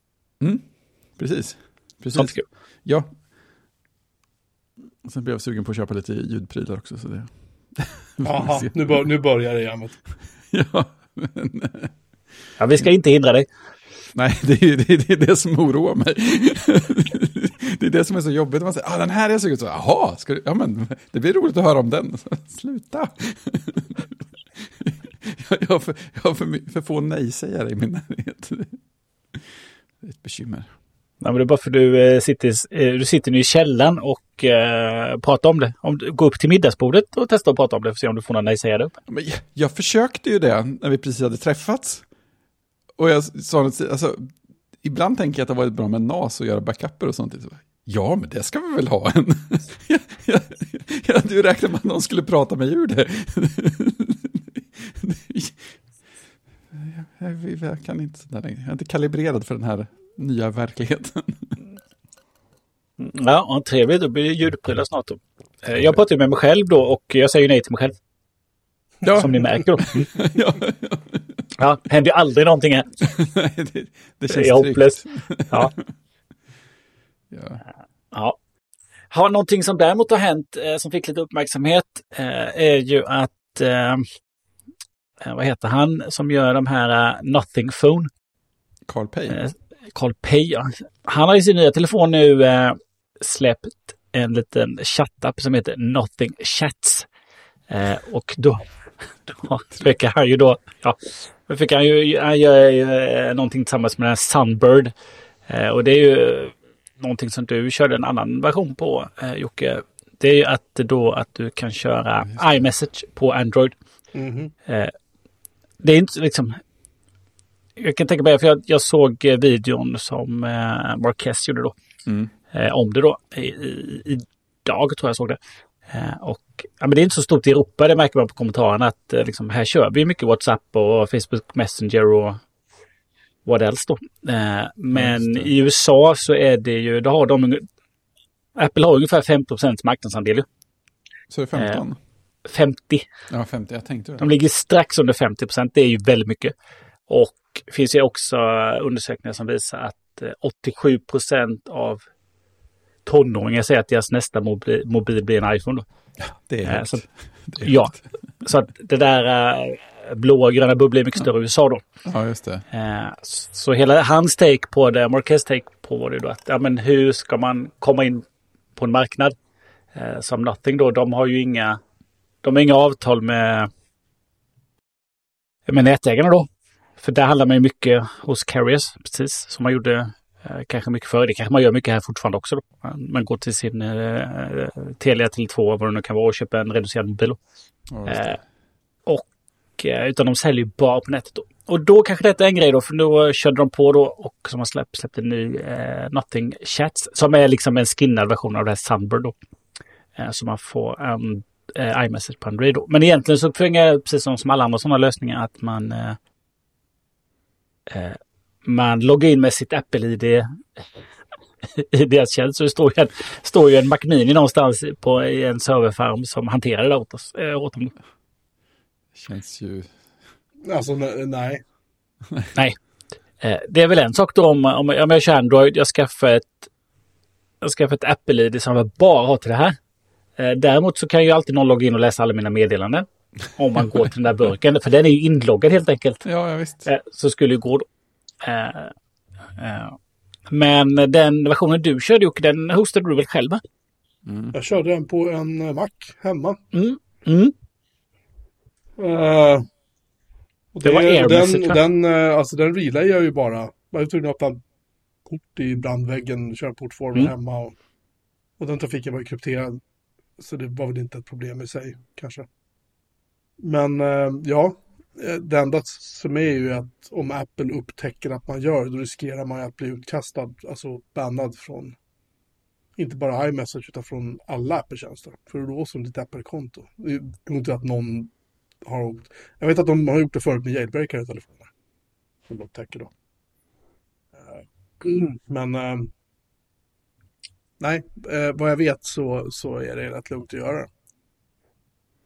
Precis. Precis. Sånt är kul. Ja. Och sen blev jag sugen på att köpa lite ljudprylar också. Så det... Jaha, nu, bör, nu börjar det jammet. ja, men, Ja, vi ska inte hindra dig. nej, det är, det, är, det är det som oroar mig. det är det som är så jobbigt. Man säger, ah, den här är jag sugen på. Jaha, ska du? ja, men det blir roligt att höra om den. Sluta. Jag, har för, jag har för, för få nej-sägare i min närhet. Det är ett bekymmer. Ja, men det är bara för du eh, sitter, eh, du sitter nu i källaren och eh, pratar om det. Om du går upp till middagsbordet och testar att prata om det för att se om du får några nej-sägare. Men jag, jag försökte ju det när vi precis hade träffats. Och jag sa något, alltså, ibland tänker jag att det har varit bra med NAS och göra backuper och sånt. Ja, men det ska vi väl ha en. jag, jag, jag hade ju räknat med att någon skulle prata mig ur det. Jag, kan inte sådär längre. Jag är inte kalibrerad för den här nya verkligheten. Ja, trevligt. Då blir det ljudprylar snart. Då. Eh, jag pratar med mig själv då och jag säger nej till mig själv. Ja, Som ni märker då. ja, ja. Ja, händer aldrig någonting här. Nej, det, det Det känns är hopplöst. Ja. Ja. Ja. Har någonting som däremot har hänt eh, som fick lite uppmärksamhet eh, är ju att eh, vad heter han som gör de här uh, Nothing Phone? Carl Pay. Eh, Carl Pay, ja. Han har i sin nya telefon nu eh, släppt en liten chattapp som heter Nothing Chats. Eh, och då, då fick han ju då, ja, då fick han ju, han gör ju eh, någonting tillsammans med den här Sunbird. Eh, och det är ju någonting som du körde en annan version på, eh, Jocke. Det är ju att då att du kan köra iMessage på Android. Mhm. Eh, det är inte liksom... Jag kan tänka mig, för jag, jag såg eh, videon som eh, Marquez gjorde då. Mm. Eh, om det då. I, i, idag tror jag såg det. Eh, och ja, men det är inte så stort i Europa, det märker man på kommentarerna. Att eh, liksom, här kör vi mycket WhatsApp och Facebook Messenger och vad else då. Eh, men det. i USA så är det ju, då har de... Apple har ungefär 50 marknadsandel. Så är det 15? 50. Ja, 50. Jag tänkte det. De ligger strax under 50 procent. Det är ju väldigt mycket. Och det finns ju också undersökningar som visar att eh, 87 procent av tonåringar säger att deras nästa mobil, mobil blir en iPhone. Då. Det är Eh, så- Det är Ja, så att det där eh, blåa och gröna bubblan är mycket större i USA då. Ja, just det. Eh, Så hela hans take på det, Marquez take på det då, att ja, men hur ska man komma in på en marknad eh, som Nothing då? De har ju inga, de har inga avtal med, med nätägarna då. För där handlar man ju mycket hos carriers, precis som man gjorde eh, kanske mycket förr. Det kanske man gör mycket här fortfarande också. Då. Man, går till sin eh, Telia till 2 vad det nu kan vara och köper en reducerad mobil. Ja. Eh, och, eh, utan de säljer ju bara på nätet då. och då kanske detta är en grej då, för då körde de på då och som har släppt, släppt en ny eh, Nothing Chats som är liksom en skinnad version av det här Sunbird då. Eh, så man får en eh, iMessage på Android då. Men egentligen så fungerar det precis som, alla andra sådana lösningar att man eh, eh, man loggar in med sitt Apple-ID i deras tjänst. Så det står ju en, står ju en Mac Mini någonstans på i en serverfarm som hanterar det åt, oss, äh, åt dem. Känns ju... Alltså nej. nej. Eh, det är väl en sak då om, om, om jag kör Android, jag skaffar ett, jag skaffar ett Apple-ID som jag bara har till det här. Eh, däremot så kan ju alltid någon logga in och läsa alla mina meddelanden. Om man går till den där burken, för den är ju inloggad helt enkelt. Ja, ja visst. Eh, så skulle det gå då. Eh, men den versionen du körde Jocke, den hostade du väl själv? Mm. Jag körde den på en Mac hemma. Mm. Mm. Uh, det, det, var airmässigt den, den, alltså den relayar jag ju bara. Jag var tvungen att öppna kort i brandväggen, köra portformen mm. hemma. Och, och den trafiken var ju krypterad. Så det var väl inte ett problem i sig kanske. Men eh, ja, eh, det enda som är ju att om Apple upptäcker att man gör då riskerar man att bli utkastad, alltså bannad från inte bara iMessage utan från alla Apple-tjänster. För då låser de ditt Apple-konto. Det är inte att någon har åkt. Jag vet att de har gjort det förut med jailbreakare i telefoner. Som de upptäcker då. Mm. men äh, nej, äh, vad jag vet så, så är det rätt lugnt att göra.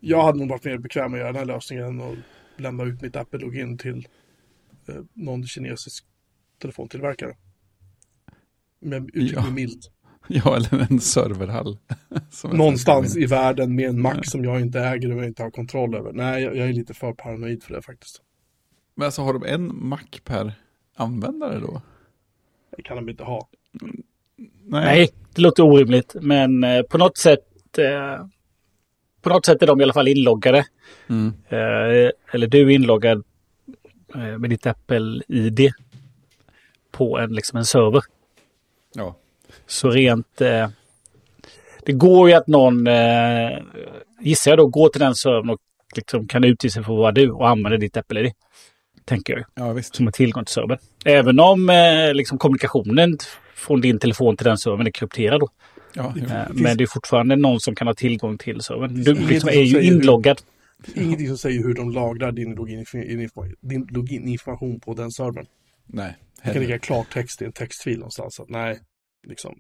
Jag hade nog varit mer bekväm med att göra den här lösningen och lämna ut mitt Apple-login till eh, någon kinesisk telefontillverkare. Med ja. milt. Ja, eller en serverhall. Någonstans i världen med en Mac ja. som jag inte äger och inte har kontroll över. Nej, jag, jag, är lite för paranoid för det faktiskt. Men alltså har de en Mac per användare då? Det kan de inte ha. Nej, Nej det låter orimligt. Men eh, på något sätt eh, på något sätt är de i alla fall inloggade. Mm. Eh, eller du är inloggad eh, med ditt Apple-ID på en, liksom en server. Ja. Så rent... Eh, det går ju att någon, eh, gissar jag då, går till den servern och liksom kan utge sig för att vara du och använder ditt Apple-ID. Tänker jag. Ja, visst. Som har tillgång till servern. Även om eh, liksom kommunikationen från din telefon till den servern är krypterad då. Ja, eh, men det är fortfarande någon som kan ha tillgång till servern. Du liksom är ju inloggad. Ingenting som säger hur de lagrar din logininformation på den servern. Nej. Det kan ligga klartext i en textfil någonstans. Att nej, liksom,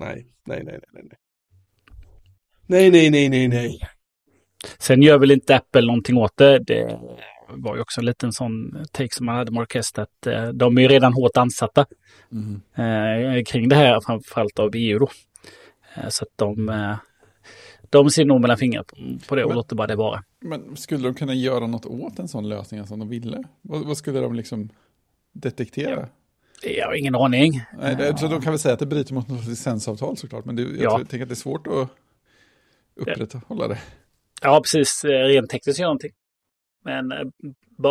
nej, nej, nej, nej, nej. Nej, nej, nej, nej, nej. Sen gör väl inte Apple någonting åt det. Det var ju också en liten sån take som man hade med orkester. Att, eh, de är ju redan hårt ansatta mm. eh, kring det här, framförallt av EU då. Eh, så att de, de ser nog mellan fingrarna på det och men, låter bara det vara. Men skulle de kunna göra något åt en sån lösning som de ville? Vad, vad skulle de liksom detektera? Jag har ingen aning. Nej, det, så de kan väl säga att det bryter mot något licensavtal såklart, men det, jag ja. tänker att det är svårt att upprätthålla det. Ja, precis. Rent tekniskt göra någonting. Men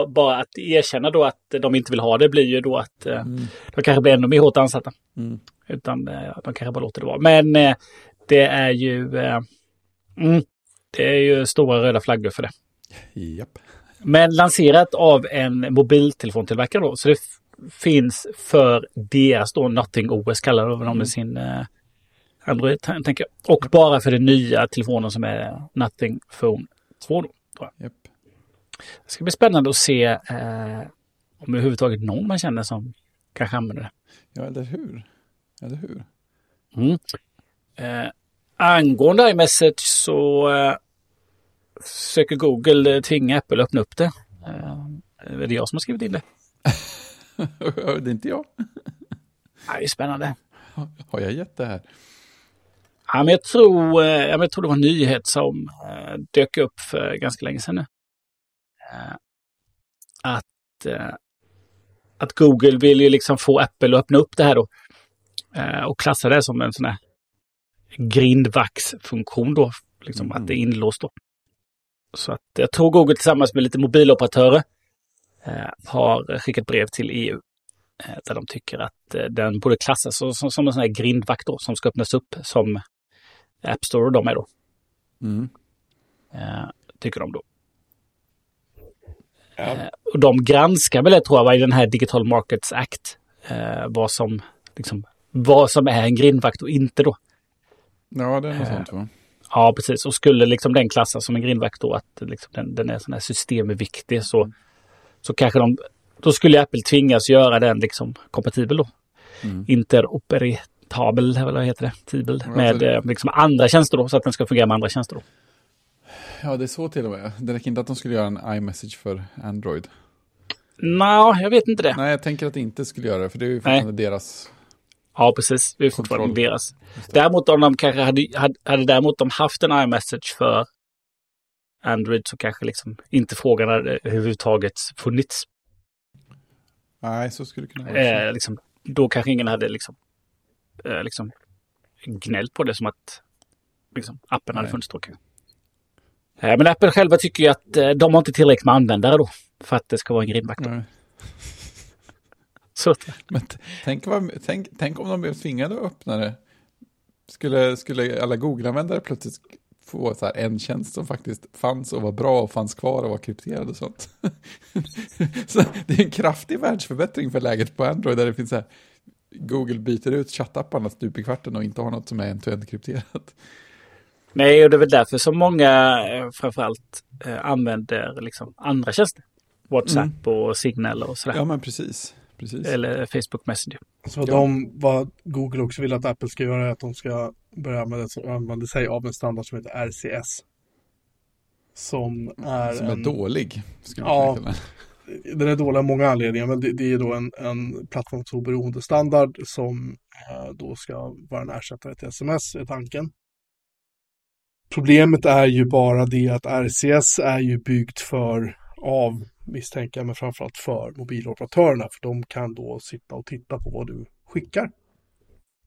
bara att erkänna då att de inte vill ha det blir ju då att mm. de kanske blir ännu mer hårt ansatta. Mm. Utan eh, de kanske bara låter det vara. Men eh, det är ju... Eh, mm, det är ju stora röda flaggor för det. Japp. Men lanserat av en mobiltelefontillverkare då. Så det finns för deras då Nothing OS kallar de mm. med sin eh, Android tänker jag. Och bara för den nya telefonen som är Nothing Phone 2 då. Tror jag. Yep. Det ska bli spännande att se eh, om överhuvudtaget någon man känner som kanske använder det. Ja, eller hur? Eller hur? Mm. Eh, angående iMessage så eh, försöker Google tvinga Apple att öppna upp det. Eh, är det jag som har skrivit in det? det är inte jag. det är spännande. Har jag gett det här? Ja, men jag, tror, eh, jag tror det var en nyhet som eh, dök upp för ganska länge sedan nu. Eh, att, eh, att Google vill ju liksom få Apple att öppna upp det här då. Eh, och klassa det som en sån här grindvaxfunktion då. Liksom mm. att det är inlåst då. Så att jag tror Google tillsammans med lite mobiloperatörer eh, har skickat brev till EU. Eh, där de tycker att eh, den borde klassas som, som, som en sån här grindvakt då, som ska öppnas upp som App Store och de är då. Mm. tycker de då. Eh, och de granskar väl tror jag i den här Digital Markets Act. Eh, vad, som, liksom, vad som är en grindvakt och inte då. Ja, det är något Eh, sånt va? Ja, precis. Och skulle liksom den klassas som en grindvakt då, att liksom den, den är sån här systemviktig, så, så kanske de... Då skulle Apple tvingas göra den liksom kompatibel då. Mm. Interoperatabel, eller vad heter det? Tibel. Ja, med det- liksom andra tjänster då, så att den ska fungera med andra tjänster då. Ja, det är så till och med. Det räcker inte att de skulle göra en iMessage för Android. Nå, jag vet inte det. Nej, jag tänker att det inte skulle göra det, för det är ju fortfarande deras... Ja, precis. Det är fortfarande Kontroll. deras. Däremot om de kanske hade, hade, hade däremot de haft en iMessage för Android så kanske liksom inte frågan hade överhuvudtaget funnits. Nej, så skulle det kunna vara. Eh, liksom, då kanske ingen hade liksom, eh, liksom gnällt på det som att liksom, appen hade Nej. funnits då. kanske. Eh, men Apple själva tycker ju att eh, de har inte tillräckligt med användare då för att det ska vara en grindvakt. då. Nej. Så, Men tänk, vad, tänk, tänk om de blev tvingade att öppna det. Skulle, skulle alla Google-användare plötsligt få så här en tjänst som faktiskt fanns och var bra och fanns kvar och var krypterad och sånt. så det är en kraftig världsförbättring för läget på Android där det finns så här Google byter ut chattapparna stup i kvarten och inte har något som är end-to-end krypterat. Nej, och det är väl därför som många eh, framförallt eh, använder liksom, andra tjänster. WhatsApp och Signal och sådär. Ja, men precis. precis. Eller Facebook Messenger. Så de, vad Google också vill att Apple ska göra är att de ska börja använda, använda sig av en standard som heter RCS. Som är som är en, dålig. Skulle Ja. man. Den är dålig av många anledningar, men det, det är då en, en plattformsoberoende standard som eh, då ska vara en ersättare till sms, är tanken. Problemet är ju bara det att RCS är ju byggt för, av misstänker jag, men framförallt för mobiloperatörerna, för de kan då sitta och titta på vad du skickar.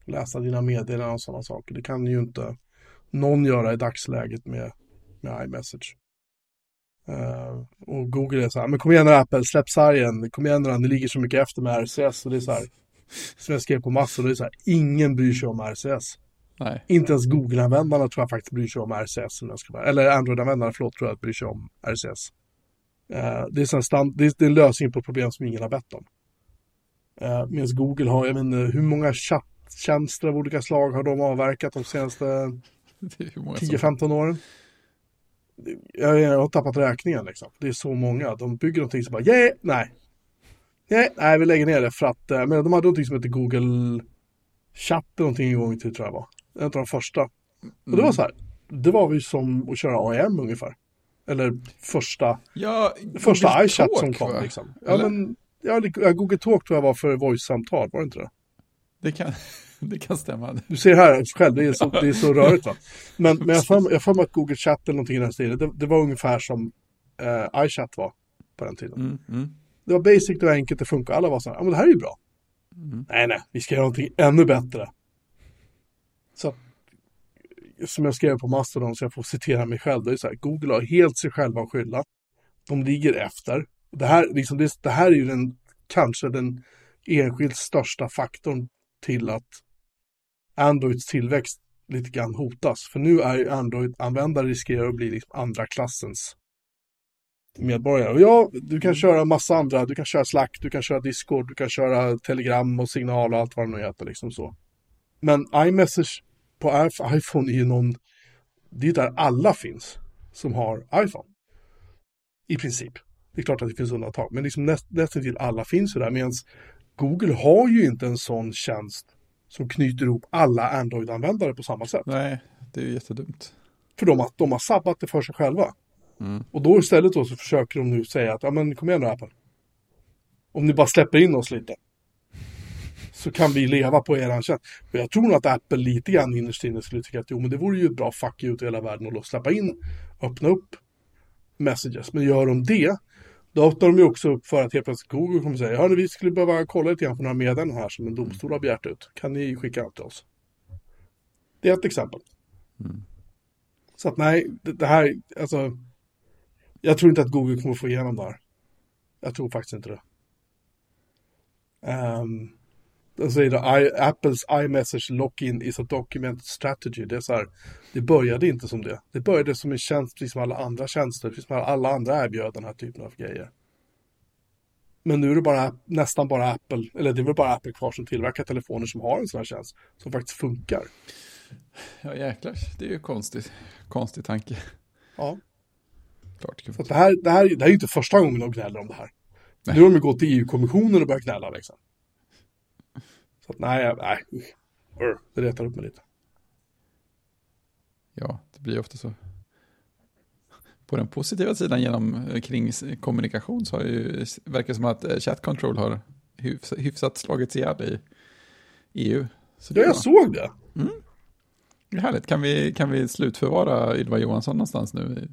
Läsa dina meddelanden och sådana saker. Det kan ju inte någon göra i dagsläget med, med iMessage. Uh, och Google är så här, men kom igen nu Apple, släpp sargen, kom igen nu, ni ligger så mycket efter med RCS. Och det är så här, som jag skrev på massor, det är så här, ingen bryr sig om RCS. Nej. Inte ens Google-användarna tror jag faktiskt bryr sig om RCS. Om jag ska vara, eller Android-användarna, förlåt, tror jag bryr sig om RCS. Eh, det, är så här stand, det, är, det är en lösning på ett problem som ingen har bett om. Uh, Medan Google har, jag vet inte, hur många chatttjänster av olika slag har de avverkat de senaste Det är hur många som- 10-15 åren. Jag, jag har tappat räkningen liksom. Det är så många. De bygger någonting som bara, yeah, nej. Yeah, nej, vi lägger ner det för att, eh, men de hade någonting som heter Google Chat eller någonting en gång tiden tror jag var. En av de första. Och det Mm. var så här, det var ju som att köra AIM ungefär. Eller första, Ja, första iChat Talk, som kom va? liksom. Ja, Eller? men, ja, Google Talk tror jag var för voice-samtal, var det inte det? Det kan, det kan stämma. Du ser här själv, det är så, det är så rörigt va. Men, men jag mig- jag mig att Google Chat eller någonting i den stilen, det, det var ungefär som eh, iChat var på den tiden. Mm, mm. Det var basic, det var enkelt, det funkar. Alla var så här, ja men det här är ju bra. Mm. Nej, nej, vi ska göra någonting ännu bättre. Som jag skrev på Mastodon, så jag får citera mig själv, det är så här, Google har helt sig själva att skylla. De ligger efter. Det här, liksom, det, det här är ju den, kanske den enskilt största faktorn till att Androids tillväxt lite grann hotas. För nu är ju Android-användare riskerar att bli liksom andra klassens medborgare. Och ja, du kan köra massa andra, du kan köra Slack, du kan köra Discord, du kan köra Telegram och Signal och allt vad det nu heter liksom så. Men iMessage på iPhone är ju någon, det är där alla finns som har iPhone. I princip. Det är klart att det finns undantag, men liksom näst, nästan till alla finns ju där, medan Google har ju inte en sån tjänst som knyter ihop alla Android-användare på samma sätt. Nej, det är ju jättedumt. För de de har sabbat det för sig själva. Mm. Och då istället då så försöker de nu säga att ja men kom igen nu Apple. Om ni bara släpper in oss lite. Så kan vi leva på eran tjänst. För jag tror nog att Apple lite grann innerst inne skulle tycka att jo men det vore ju ett bra fuck you till hela världen och då släppa in, öppna upp messages. Men gör de det, då öppnar de ju också upp för att helt plötsligt Google kommer säga, hörni vi skulle behöva kolla lite grann på några meddelanden här som en domstol har begärt ut. Kan ni skicka dem till oss? Det är ett exempel. Mm. Så att nej, det, det här, alltså. Jag tror inte att Google kommer få igenom det här. Jag tror faktiskt inte det. Um, säger det, I, Apples iMessage lock-in is a document strategy. Det är så här, det började inte som det. Det började som en tjänst, precis som alla andra tjänster, precis som alla andra erbjöd den här typen av grejer. Men nu är det bara, nästan bara Apple, eller det är väl bara Apple kvar som tillverkar telefoner som har en sån här tjänst. Som faktiskt funkar. Ja, jäklar. Det är ju konstigt. Konstig tanke. Ja. Klart. Så att det, här, det, här, det här är ju inte första gången de gnäller om det här. Nej. Nu har de gått till EU-kommissionen och börjat gnälla liksom. Så att nej, nej. Det retar upp mig lite. Ja, det blir ofta så. På den positiva sidan genom eh, kring kommunikation så har ju, verkar som att eh, chat control har hyfs, hyfsat slagits ihjäl i EU. Så Ja, jag såg det. det är härligt. Kan vi, kan vi slutförvara Ylva Johansson någonstans nu?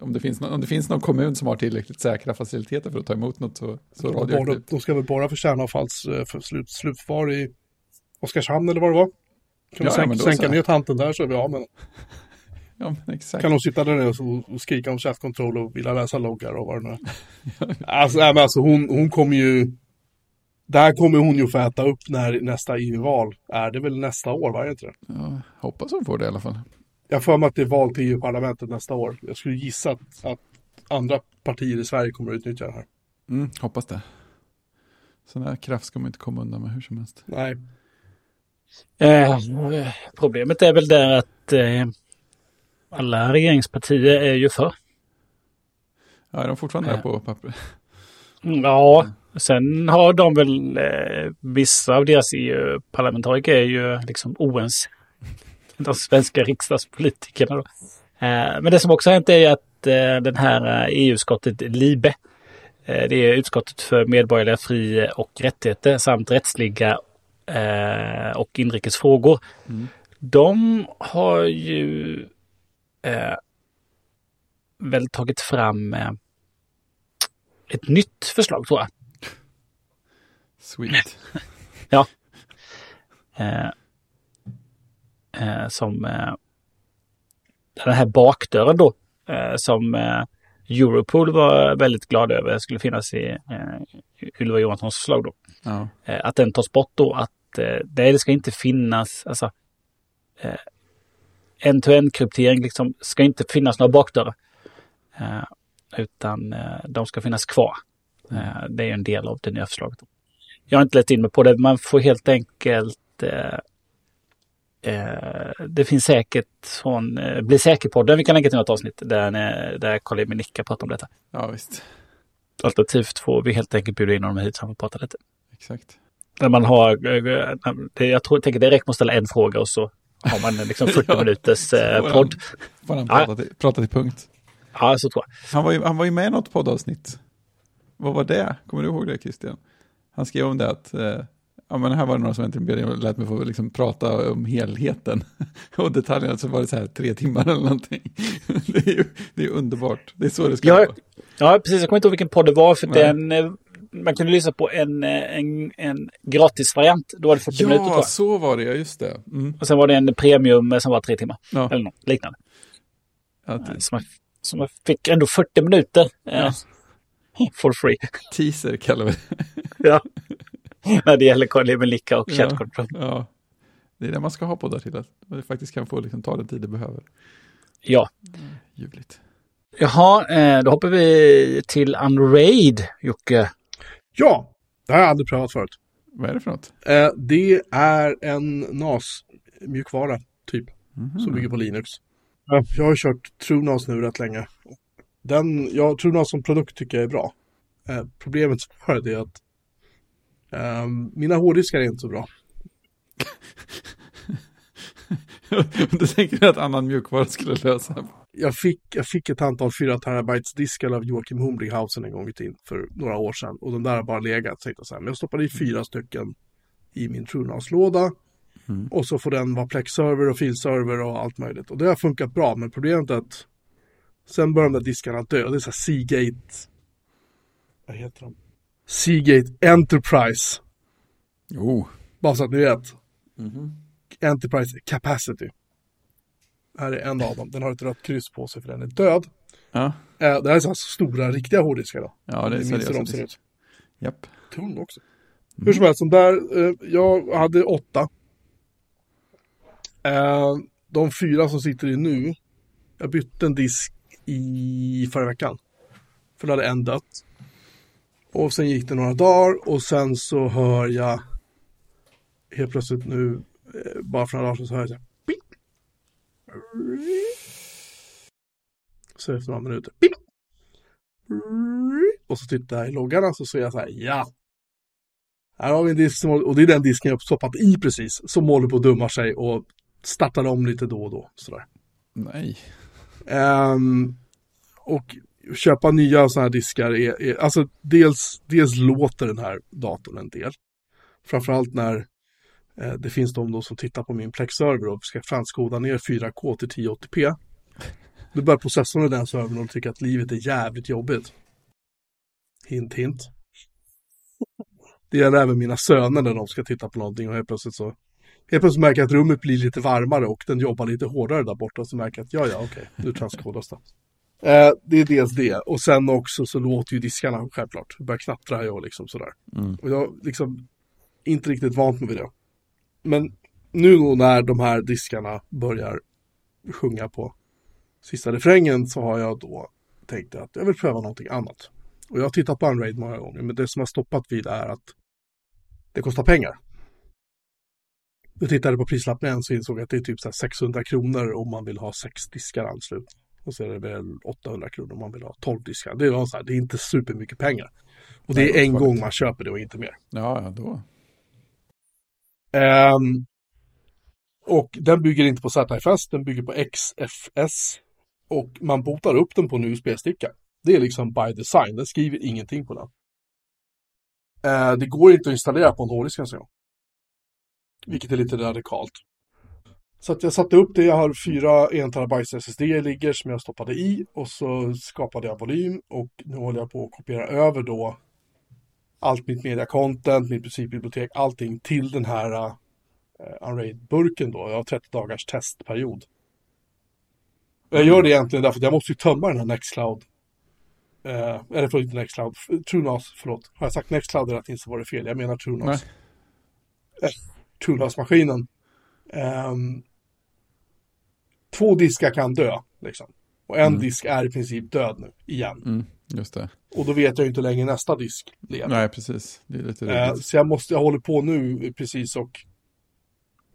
Om det, finns, nå- om det finns någon kommun som har tillräckligt säkra faciliteter för att ta emot något så, så radioaktivt. de ska väl borra för kärnavfalls eh, för slut, slutförvar i Oskarshamn eller vad det var. Kan Ja, sänka, sänka ner tanten där så är vi av med. Ja, men exakt. Kan de sitta där nere och, och skrika om chat control och vilja läsa loggar och vad det nu är. alltså, nej, men alltså hon, hon kommer ju... Där kommer hon ju få äta upp när nästa EU-val är. Det väl nästa år, var det inte det? Ja, hoppas hon får det i alla fall. Jag för mig att det är val till EU-parlamentet nästa år. Jag skulle gissa att, att andra partier i Sverige kommer att utnyttja det här. Mm, hoppas det. Sån här kraft ska man inte komma undan med hur som helst. Nej, Eh, problemet är väl där att eh, alla regeringspartier är ju för. Ja, är de fortfarande där på papper? Mm, Ja, sen har de väl eh, vissa av deras EU-parlamentariker är ju liksom oense. De svenska riksdagspolitikerna då. Eh, men det som också hänt är att eh, den här eh, EU-utskottet LIBE, det är utskottet för medborgerliga fri och rättigheter samt rättsliga och inrikes frågor. De har ju väl tagit fram ett nytt förslag tror jag. Sweet. Eh, eh, som eh, den här bakdörren då eh, som eh, Europol var väldigt glad över skulle finnas i eh, Ylva Johanssons förslag då. Ja. Eh, att den tas bort då. Att eh, det ska inte finnas, alltså eh, end-to-end kryptering liksom ska inte finnas några bakdörrar. Eh, utan eh, de ska finnas kvar. Eh, det är en del av det nya förslaget. Jag har inte lätt in mig på det. Man får helt enkelt eh, eh, det finns säkert från eh, Bli säker-podden, vi kan länka till något avsnitt där, eh, där Carl-Emil Nicka pratar om detta. ja, visst. Alternativt får vi helt enkelt bjuda in honom hit så han får prata lite. Exakt. När man har, eh, det, jag tror, tänker med att ställa en fråga och så har man liksom 40 Ja, minuters eh, podd. Får han Ja. prata till, prata till punkt. Ja, så tror jag. Han var, ju, han var ju med i något poddavsnitt. Vad var det? Kommer du ihåg det Christian? Han skrev om det att eh, ja, men här var det några som inte lät mig få liksom, prata om helheten. och detaljerna så var det så här tre timmar eller någonting. det är ju det är underbart. Det är så det ska Ja, vara. ja, precis. Jag kommer inte ihåg vilken podd det var. För Nej. den, eh, man kunde lyssna på en, eh, en, en gratisvariant. Då var det 40 minuter tror Ja, jag. så var det, ja just det. Mm. Och sen var det en premium eh, som var tre timmar. Ja, Eller något liknande. att, Så man, så man fick ändå 40 minuter. Eh, For free. teaser kallar vi det. ja. När det gäller Carl-Emil Nicka och Ja. chat control. Ja, det är det man ska ha poddar till. Att man faktiskt kan få liksom, ta den tid det behöver. Ja. Ljuvligt. Jaha, eh, då hoppar vi till Unraid, Jocke. Ja, det har jag aldrig prövat förut. Vad är det för något? Eh, det är en NAS-mjukvara, typ, Mhm. som bygger på Linux. Ja, Jag har kört TrueNAS nu rätt länge. Den, ja, TrueNAS som produkt tycker jag är bra. Eh, problemet för det är att ehm, mina hårddiskar är inte så bra. du tänker att annan mjukvara skulle lösa. Jag fick, jag fick ett antal 4 terabytes diskar av Joakim Humbrighausen en gång i tiden för några år sedan. Och de där har bara legat. Så här, men jag stoppade i fyra stycken i min TrueNAS-låda. Mm. Och så får den vara Plex-server och filserver och allt möjligt. Och det har funkat bra, men problemet är att sen börjar de där diskarna dö. Det är så här Seagate... Vad heter de? Seagate Enterprise. Oh. Bara så att ni vet. Mhm. Enterprise Capacity. Här är en av dem. Den har ett rött kryss på sig för den är död. Ja, Eh, det här är så här stora, riktiga hårddiskar då. ja det är hur de seriöst. ser ut. Japp. Tunn också. Hur som helst, de där, eh, jag hade åtta. Eh, de fyra som sitter i nu, jag bytte en disk i förra veckan. För då hade en dött. Och sen gick det några dagar och sen så hör jag helt plötsligt nu, eh, bara för några dagar sedan så hör jag så här, pip. Så efter några minuter, pip. Och så tittar jag i loggan och så ser jag så här, ja. Här har vi en disk som, och det är den disken jag stoppat i precis, som håller på att dumma sig och startar om lite då och då. Sådär. Nej. Ehm, och köpa nya sådana här diskar är, är, alltså dels, dels låter den här datorn en del. Framförallt när eh, det finns de då som tittar på min Plex-server och ska franskoda ner 4K till 1080p. Då börjar processorn i den servern och tycker att livet är jävligt jobbigt. Hint, hint. Det gäller även mina söner när de ska titta på någonting och helt plötsligt så Helt plötsligt märker jag att rummet blir lite varmare och den jobbar lite hårdare där borta. Så märker jag att ja, ja, okej, nu transkodas det. Eh, det är dels det. Och sen också så låter ju diskarna självklart. Det börjar knattra och liksom sådär. Mm. Och jag liksom inte riktigt vant mig vid det. Men nu då när de här diskarna börjar sjunga på sista refrängen så har jag då tänkt att jag vill pröva någonting annat. Och jag har tittat på Unraid många gånger, men det som har stoppat vid är att det kostar pengar. Jag tittade på prislappen så insåg jag att det är typ så här 600 kronor om man vill ha sex diskar anslutna. Och så är det väl 800 kronor om man vill ha 12 diskar. Det är, så här, det är inte supermycket pengar. Och det Nej, är en gång man köper det och inte mer. Ja, ja, då. Ehm, och den bygger inte på ZFS, den bygger på XFS. Och man botar upp den på en USB-sticka. Det är liksom by design, den skriver ingenting på den. Eh, det går inte att installera på en hårddisk ens en gång. Vilket är lite radikalt. Så att jag satte upp det, jag har fyra 1 TB SSD ligger som jag stoppade i och så skapade jag volym och nu håller jag på att kopiera över då allt mitt media content, mitt musikbibliotek, allting till den här uh, Unraid-burken då. Jag har 30 dagars testperiod. Jag gör det egentligen därför att jag måste ju tömma den här Nextcloud. Uh, eller förlåt, inte Nextcloud, TrueNAS, förlåt. Har jag sagt Nextcloud hela tiden så var det fel. Jag menar TrueNAS. Nej. TrueNAS-maskinen. Ehm, två diskar kan dö, liksom. Och en Mm. disk är i princip död nu, igen. Mm, just det. Och då vet jag ju inte längre nästa disk lever. Nej, precis. Det är lite Eh, så jag måste, jag håller på nu precis och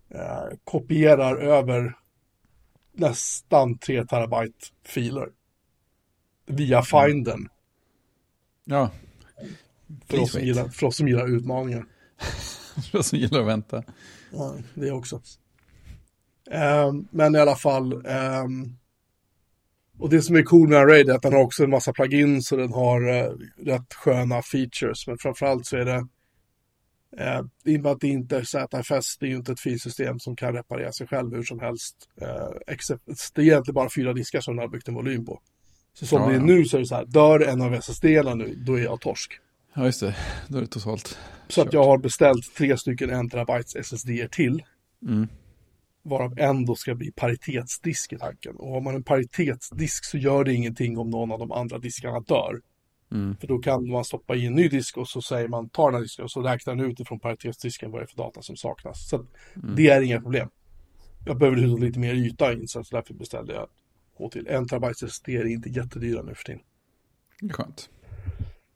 eh, kopierar över nästan 3 terabyte filer. Via Finden. Ja. För oss, gillar, för oss som gillar utmaningar. För oss som gillar att vänta. Ja, det också. Ehm, men i alla fall. ehm, och det som är cool med Array är att den har också en massa plugins och den har eh, rätt sköna features. Men framförallt så är det eh, i och med att det inte är ZFS, det är ju inte ett filsystem som kan reparera sig själv hur som helst. Eh, except, det är egentligen bara fyra diskar som den har byggt en volym på. Så som Ja, det är ja. nu så är det så här, dör en av SSD-erna nu, då är jag torsk. Ja, just det. Då är det totalt. Så att kört. jag har beställt tre stycken 1 terabytes SSD till. Mm. Varav en då ska bli paritetsdisk i tanken. Och har man en paritetsdisk så gör det ingenting om någon av de andra diskarna dör. Mm. För då kan man stoppa i en ny disk och så säger man ta den här disken och så räknar den utifrån paritetsdisken vad det är för data som saknas. Så Mm. det är inga problem. Jag behöver lite mer yta in så därför beställde jag H till. En terabyte SSD är inte jättedyra nu för tiden. Skönt.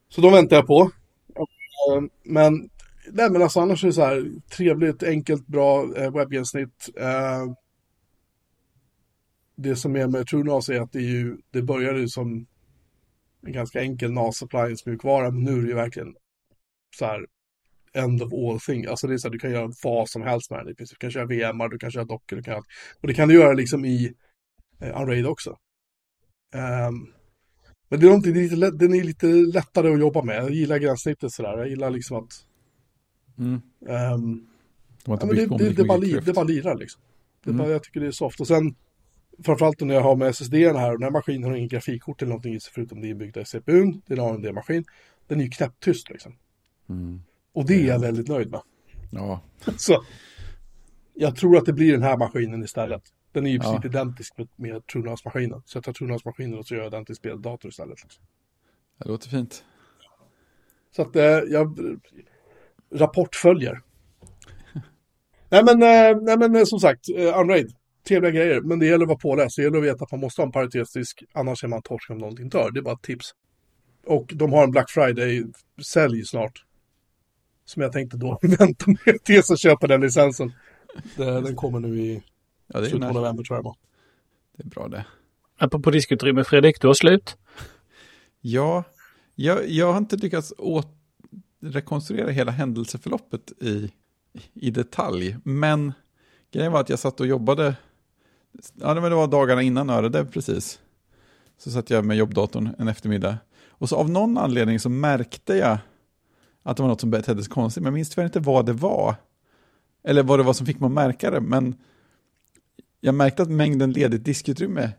Så de väntar jag på. Eh, Men, nej men alltså annars är det så här trevligt, enkelt, bra eh, webbgränssnitt. Eh, det som är med TrueNAS är att det, är ju, det började ju som en ganska enkel NAS appliance mjukvara, men nu är det ju verkligen så här end of all thing. Alltså det är så här, du kan göra vad som helst med den. Du kan köra VMar, du kan köra dockor, du kan allt. Och det kan du göra liksom i eh, Unraid också. Ehm, men det är någonting, det är lite, den är lite lättare att jobba med. Jag gillar gränssnittet sådär. Jag gillar liksom att... Mm. De har inte ja, men byggt det, det, det, bara, li- det bara lirar liksom. Det Mm. bara, jag tycker det är soft. Och sen framförallt när jag har med SSD här den här maskinen har ingen grafikkort eller någonting i sig förutom det inbyggda i CPUn. Det är en AMD-maskin. Den är ju knäpptyst liksom. Mm. Och det är jag väldigt nöjd med. Ja, Så jag tror att det blir den här maskinen istället. Den är ju i Ja. identisk med, med TrueNAS-maskinen. Så jag tar TrueNAS-maskinen och så gör jag den till speldator istället. Liksom. det låter fint. Så att eh, jag... Rapport följer. nej men, eh, nej men eh, som sagt, eh, Unraid. Trevliga grejer, men det gäller att vara påläst. Det gäller att veta att man måste ha en paritetsdisk, annars är man torsk om någonting dör. Det är bara ett tips. Och de har en Black Friday-sälj snart. Som jag tänkte då vänta med tills jag köper den licensen. Den kommer nu i Ja, slutet på nice. november tror jag det är bra det. Apropå diskutrymme, Fredrik, du har slut. Ja, jag, jag har inte lyckats åt, rekonstruera hela händelseförloppet i, i detalj. Men grejen var att jag satt och jobbade, ja det var- det var dagarna innan Öre precis. Så satt jag med jobbdatorn en eftermiddag. Och så av någon anledning så märkte jag att det var något som betedde sig konstigt. Men jag minns tyvärr inte vad det var. Eller vad det var som fick mig att märka det. Men jag märkte att mängden ledigt diskutrymme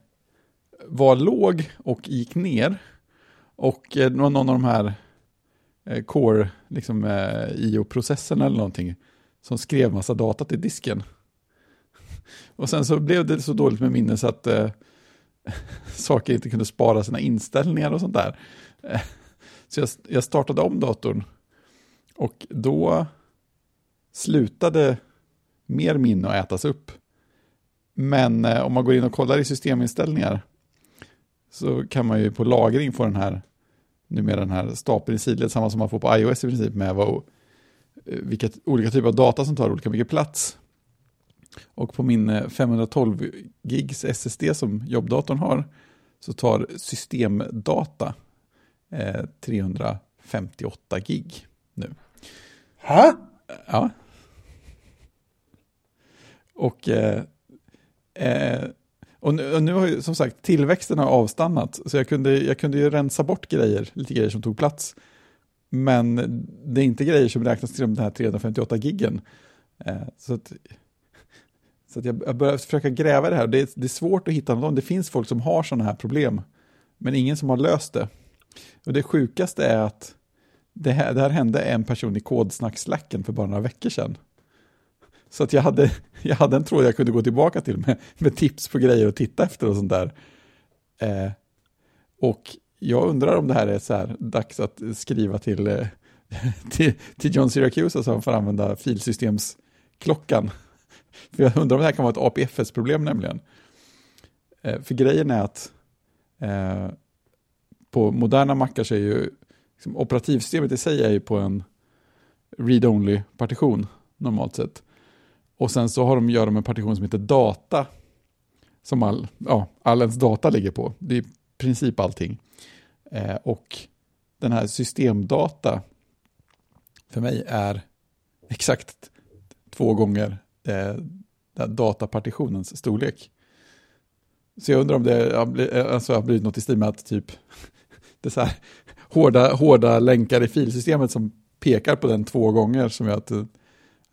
var låg och gick ner. Och eh, det var någon av de här Eh, core, liksom eh, IO-processen eller någonting, som skrev massa data till disken. Och sen så blev det så dåligt med minne så att eh, saker inte kunde spara sina inställningar och sånt där. Så jag, jag startade om datorn och då slutade mer minne att ätas upp. Men eh, om man går in och kollar i systeminställningar så kan man ju på lagring få den här, numera den här stapeln i sidled, samma som man får på iOS i princip med vad, eh, vilka olika typer av data som tar olika mycket plats. Och på min eh, 512 gigs SSD som jobbdatorn har så tar systemdata eh, 358 gig nu. Ha? Ja. Och, eh, eh, och, nu, och nu har ju som sagt tillväxten har avstannat, så jag kunde, jag kunde ju rensa bort grejer, lite grejer som tog plats. Men det är inte grejer som räknas till de här 358 giggen. Eh, så att, så att jag, jag börjar försöka gräva i det här. Det är, det är svårt att hitta någon. Det finns folk som har sådana här problem, men ingen som har löst det. Och det sjukaste är att det här, det här hände en person i kodsnackslacken för bara några veckor sedan. Så att jag hade, jag hade en tråd jag kunde gå tillbaka till med, med tips på grejer att titta efter och sånt där. Eh, och jag undrar om det här är så här dags att skriva till, eh, till, till John Syracuse så han får använda filsystemsklockan. För jag undrar om det här kan vara ett APFS-problem nämligen. Eh, för grejen är att eh, på moderna mackar så är ju liksom, operativsystemet i sig är ju på en read-only partition normalt sett. Och sen så har de, gör de en partition som heter data, som all, ja, all ens data ligger på. Det är i princip allting. Eh, och den här systemdata för mig är exakt två gånger eh, datapartitionens storlek. Så jag undrar om det har blivit, eh, alltså har blivit något i stil med att typ det är så här hårda, hårda länkar i filsystemet som pekar på den två gånger som gör att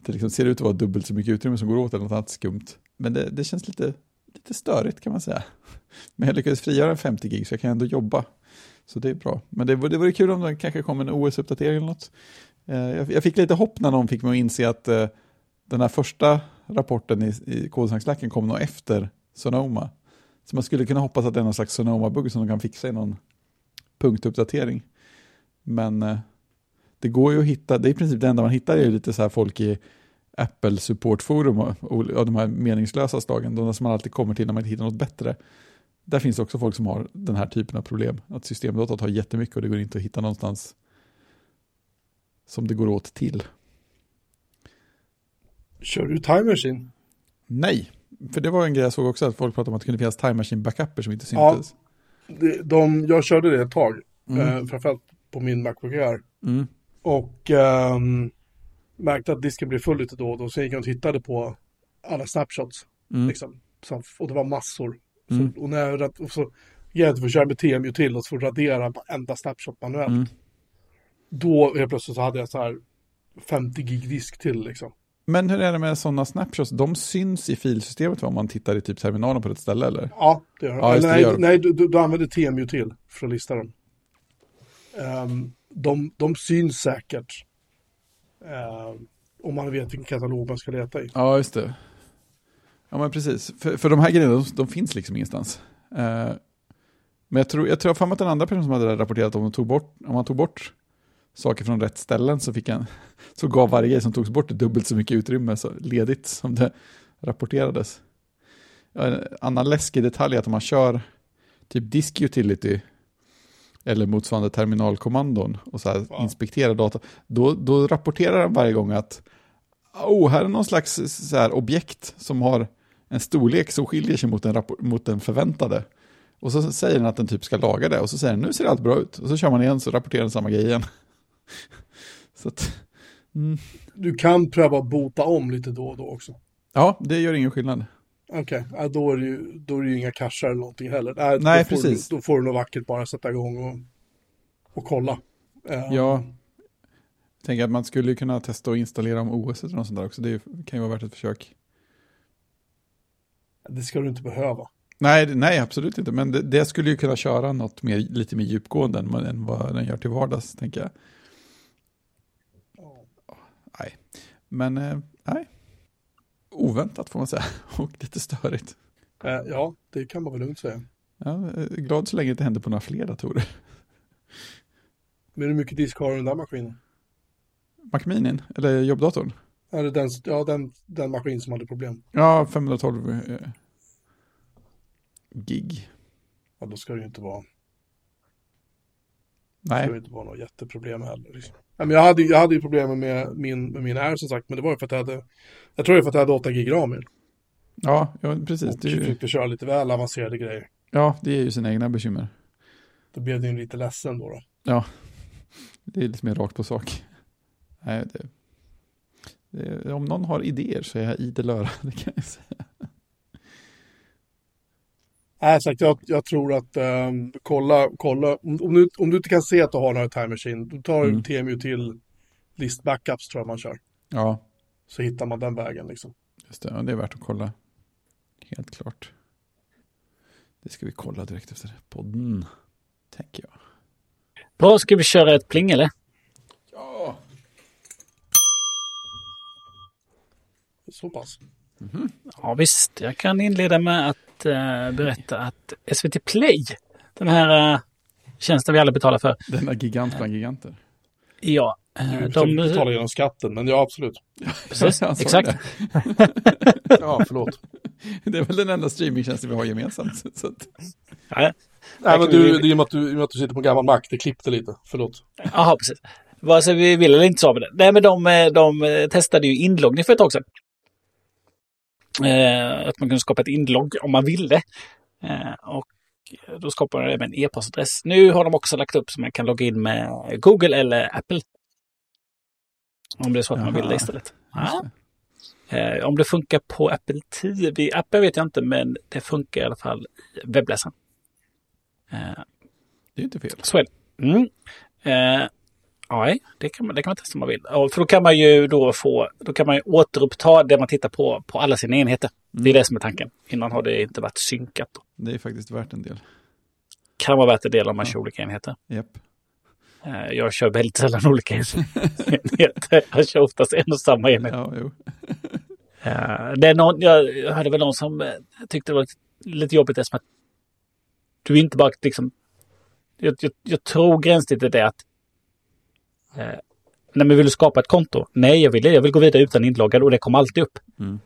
det, liksom ser ut att vara dubbelt så mycket utrymme som går åt eller något annat skumt. Men det, det känns lite, lite störigt kan man säga. Men jag lyckades frigöra en 50 gig så jag kan ändå jobba. Så det är bra. Men det, det vore kul om det kanske kom en OS-uppdatering eller något. Eh, jag, jag fick lite hopp när någon fick mig att inse att eh, den här första rapporten i, i kodsnackslacken kom nog efter Sonoma. Så man skulle kunna hoppas att det är någon slags Sonoma-bugg som de kan fixa i någon punktuppdatering. Men eh, det går ju att hitta, det är i princip det enda man hittar är lite så här folk i Apple supportforum och, och, och de här meningslösa slagen, de som man alltid kommer till när man inte hittar något bättre. Där finns det också folk som har den här typen av problem, att systemdatat har jättemycket och det går inte att hitta någonstans som det går åt till. Kör du Time Machine? Nej, för det var en grej jag såg också, att folk pratade om att det kunde finnas time machine backuper som inte Ja. syntes. De, de, jag körde det ett tag, Mm. eh, framförallt på min Macbook Air. Mm. Och ehm, märkte att disken blev full lite då och då, så jag gick jag och tittade på alla snapshots. Mm. Liksom, som, och det var massor. Mm. Så, och när jag, och så jag får köra med TMU till och så radera varenda snapshot manuellt. Mm. Då helt plötsligt så hade jag så här 50 gig disk till liksom. Men hur är det med sådana snapshots? De syns i filsystemet va? om man tittar i typ terminalen på ett ställe eller? Ja, det gör Ja, just det, nej, det gör de. nej, du, du, du använder TMU till för att lista dem. Ehm, de, de syns säkert. Eh, om man vet vilken katalog man ska leta i. Ja, just det. Ja, men precis. För, för de här grejerna, de, de finns liksom ingenstans. Eh, men jag tror, jag tror för mig att den andra personen som hade rapporterat om, de tog bort, om man tog bort saker från rätt ställen så, fick en, så gav varje grej som togs bort dubbelt så mycket utrymme så ledigt som det rapporterades. En annan läskig detalj är att om man kör typ disk utility eller motsvarande terminalkommandon och så här Ja. inspekterar data, då, då rapporterar den varje gång att oh, här är någon slags så här objekt som har en storlek som skiljer sig mot den, mot den förväntade. Och så säger den att den typ ska laga det och så säger den nu ser allt bra ut. Och så kör man igen så rapporterar den samma grej igen. så att, mm, Du kan pröva att bota om lite då och då också. ja, det gör ingen skillnad. Okej, ja, då, är ju, då är det ju inga cacher eller någonting heller. Nej, Nej, då precis. Du, då får du nog vackert bara sätta igång och, och kolla. Eh, Ja, jag tänker att man skulle ju kunna testa att installera om OS och något sånt där också. Det kan ju vara värt ett försök. Det ska du inte behöva. Nej, nej absolut inte. Men det, det skulle ju kunna köra något mer, lite mer djupgående än, än vad den gör till vardags, tänker jag. Nej, men eh, nej. Oväntat får man säga. Och lite störigt. Eh, ja, det kan man väl lugnt säga. Ja, är glad så länge det inte händer på några fler datorer. Men hur mycket disk har den där maskinen? Mac Minin, eller jobbdatorn. Är den, ja, den, den maskin som hade problem. Ja, 512 eh, gig. Ja, då ska det ju inte vara, ska Nej, det inte vara något jätteproblem heller. Liksom. Men jag, hade, jag hade ju problem med min, med min R som sagt, men det var ju för att jag hade, jag tror det var för att jag hade 8 gig ram i ja, ja precis. Och Det är, ju, försökte köra lite väl avancerade grejer. ja, det är ju sina egna bekymmer. Då blev det ju lite ledsen då. då. Ja, det är lite mer rakt på sak. Nej, det, det, om någon har idéer så är jag idel öra, det kan jag säga. Nej, sagt, jag, jag tror att ehm, kolla, kolla. Om, om, du, om du inte kan se att du har några time machine, då tar Mm. TMU till list backups tror jag man kör. Ja, Så hittar man den vägen liksom. just det. Ja, det är värt att kolla. Helt klart. Det ska vi kolla direkt efter podden, tänker jag. Bra, ska vi köra ett pling eller? Ja. Så pass. Ja visst, jag kan inleda med att eh, berätta att SVT Play, den här eh, tjänsten vi alla betalar för, Denna gigant bland giganter. ja, eh, de... betalar genom skatten, men ja absolut. Precis, exakt. Ja, förlåt. Det är väl den enda streamingtjänsten vi har gemensamt. Så att, Ja, Nej, men du, det är ju med att du, med att du sitter på gammal Mac, det klippte lite. Förlåt. Jaha, precis. Vare sig vi vill eller inte så vi det. Nej, men de, eh, de eh, testade ju inloggning för ett tag sedan. Eh, att man kunde skapa ett inlogg om man ville. Eh, och då skapade de även en e-postadress. Nu har de också lagt upp så man kan logga in med Google eller Apple. Om det är så att man vill det Jaha. istället. Ja. Eh, om det funkar på Apple TV, Apple vet jag inte, men det funkar i alla fall i webbläsaren. Eh, det är inte fel. så är det. Mm. Eh, nej, det kan, man, det kan man testa om man vill. Ja, för då kan man ju då få, då kan man ju återuppta det man tittar på på alla sina enheter. Det är det som är tanken. Innan har det inte varit synkat. Då. Det är faktiskt värt en del. Kan vara värt en del om man kör olika enheter. Japp. Eh, jag kör väldigt sällan olika enheter. Jag kör oftast en och samma enhet. Ja. Eh, det är någon, jag hörde väl någon som eh, tyckte det var lite, lite jobbigt eftersom att du inte bara liksom... Jag, jag, jag tror gränssnittet är att... Eh, nej, men vill du skapa ett konto? Nej, jag vill det. Jag vill gå vidare utan inloggad och det kommer alltid upp. Mm.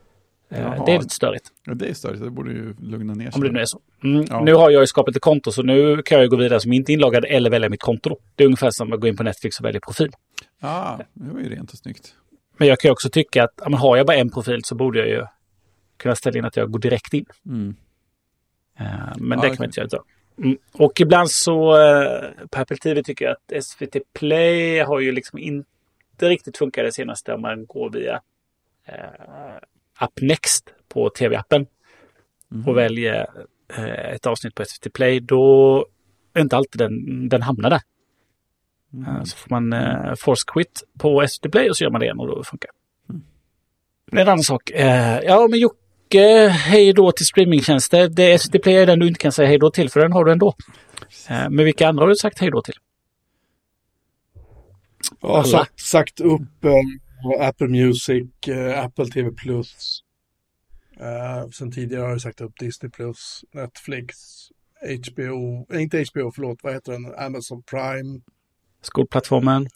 Eh, Jaha. det är lite störigt. Ja, det är störigt, det borde ju lugna ner sig. Om det nu är så. Mm, Ja. Nu har jag ju skapat ett konto så nu kan jag ju gå vidare som inte inloggad eller välja mitt konto. Då. Det är ungefär som att gå in på Netflix och välja profil. Ja, det var ju rent och snyggt. Men jag kan ju också tycka att ja, men har jag bara en profil så borde jag ju kunna ställa in att jag går direkt in. Mm. Eh, Men Ja, det det kan man inte göra. Mm. Och ibland så eh, på Apple TV tycker jag att SVT Play har ju liksom inte riktigt funkat det senaste om man går via eh, App Next på TV-appen Mhm. och väljer eh, ett avsnitt på SVT Play. Då är inte alltid den, den hamnar där. Mm. Eh, Så får man eh, force quit på SVT Play och så gör man det igen och då funkar Mm. En annan sak. Eh, ja, men Jocke, hej då till streamingtjänster. Det är SVT Play är den du inte kan säga hej då till, för den har du ändå. Eh, men vilka andra har du sagt hej då till? Jag har sagt, sagt upp eh, Apple Music, eh, Apple TV Plus. Eh, sen tidigare har jag sagt upp Disney Plus, Netflix, HBO, eh, inte HBO, förlåt, vad heter den? Amazon Prime. Skolplattformen.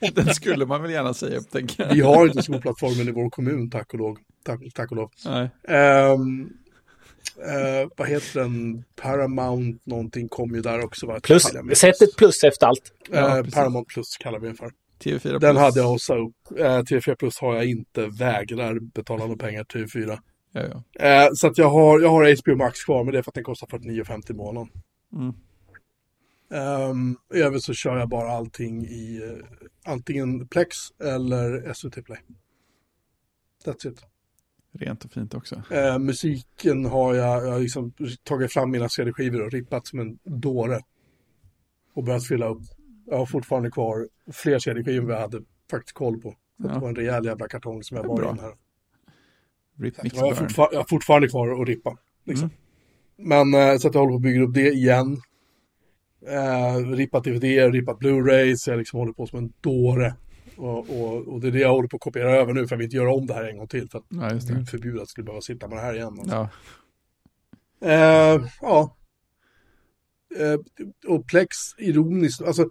Den skulle man väl gärna säga upp, tänker jag. Vi har inte skolplattformen i vår kommun, tack och lov. Tack, tack och lov. Nej. Ehm, Eh, vad heter den? Paramount någonting kom ju där också. Va? Plus, sätt ett plus efter allt. Ja, Eh. Paramount Plus kallar vi den för. TV4 Den Plus. hade jag hos upp. Eh, TV4 Plus har jag inte, vägrar betala några pengar till TV4. Ja, ja. Eh, så att jag har, jag har HBO Max kvar, men det är för att den kostar 49,50 i månaden. Mm. Um, I övrigt så kör jag bara allting i eh, antingen Plex eller SVT Play. That's it. Rent och fint också. Eh, musiken har jag, jag har liksom tagit fram mina CD-skivor och rippat som en dåre. Och börjat fylla upp. Jag har fortfarande kvar fler CD-skivor än vad jag hade faktiskt koll på. Så Ja. Det var en rejäl jävla kartong som jag bra. in här. Rip Så Mix jag, har Burn. fortfar- jag har fortfarande kvar att rippa. Liksom. Mm. Men eh, så att jag håller på att bygga upp det igen. Eh, rippat DVD, rippat Blu-rays, jag liksom håller på som en dåre. Och, och, och det är det jag håller på att kopiera över nu för jag vill inte göra om det här en gång till. För att Ja, just det. Gud förbjude att jag skulle behöva sitta med det här igen. Alltså. Ja, Eh, ja. Eh, och Plex, ironiskt, alltså.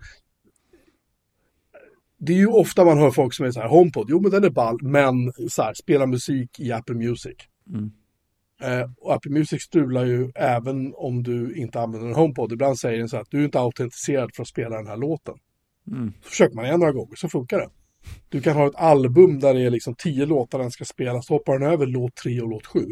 Det är ju ofta man hör folk som är så här, HomePod, jo men den är ball, men så här, spela musik i Apple Music. Mm. Eh, och Apple Music strular ju även om du inte använder en HomePod. Ibland säger den så att du är inte autentiserad för att spela den här låten. Mm. Så försöker man igen några gånger så funkar det. Du kan ha ett album där det är liksom tio låtar den ska spela, så hoppar den över låt tre och låt sju.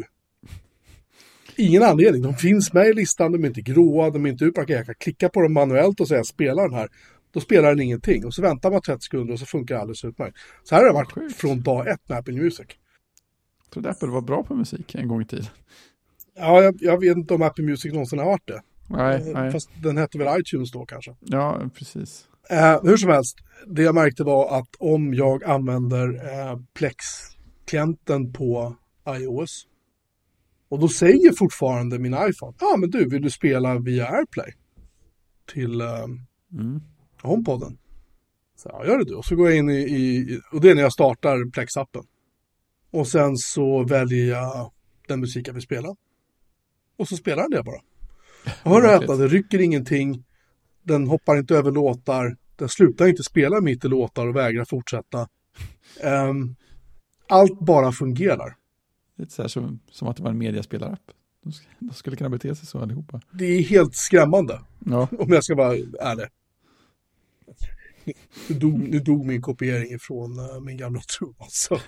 Ingen anledning, de finns med i listan, de är inte gråa, de är inte utpackade. Jag kan klicka på dem manuellt och säga spela den här. Då spelar den ingenting och så väntar man 30 sekunder och så funkar det alldeles utmärkt. Så här har det varit från dag ett med Apple Music. Jag trodde Apple var bra på musik en gång i tiden. Ja, jag, jag vet inte om Apple Music någonsin har varit det. Nej, Eh, nej. Fast den hette väl iTunes då kanske. Ja, precis. Eh, hur som helst, det jag märkte var att om jag använder eh, Plex-klienten på iOS och då säger fortfarande min iPhone, ja ah, men du, vill du spela via AirPlay till eh, Mm. HomePoden? Så ja, gör det du. Och så går jag in i, i och det är när jag startar Plex-appen. Och sen så väljer jag den musik jag vill spela. Och så spelar den det bara. Jag hör rätt, det rycker ingenting. Den hoppar inte över låtar. Den slutar inte spela mitt i låtar och vägrar fortsätta. Ehm, allt bara fungerar. Lite så här som, som att det var en mediaspelarapp. De, de skulle kunna bete sig så allihopa. Det är helt skrämmande. Ja, Om jag ska vara ärlig. Nu dog, nu dog min kopiering ifrån eh, min gamla tro. Alltså,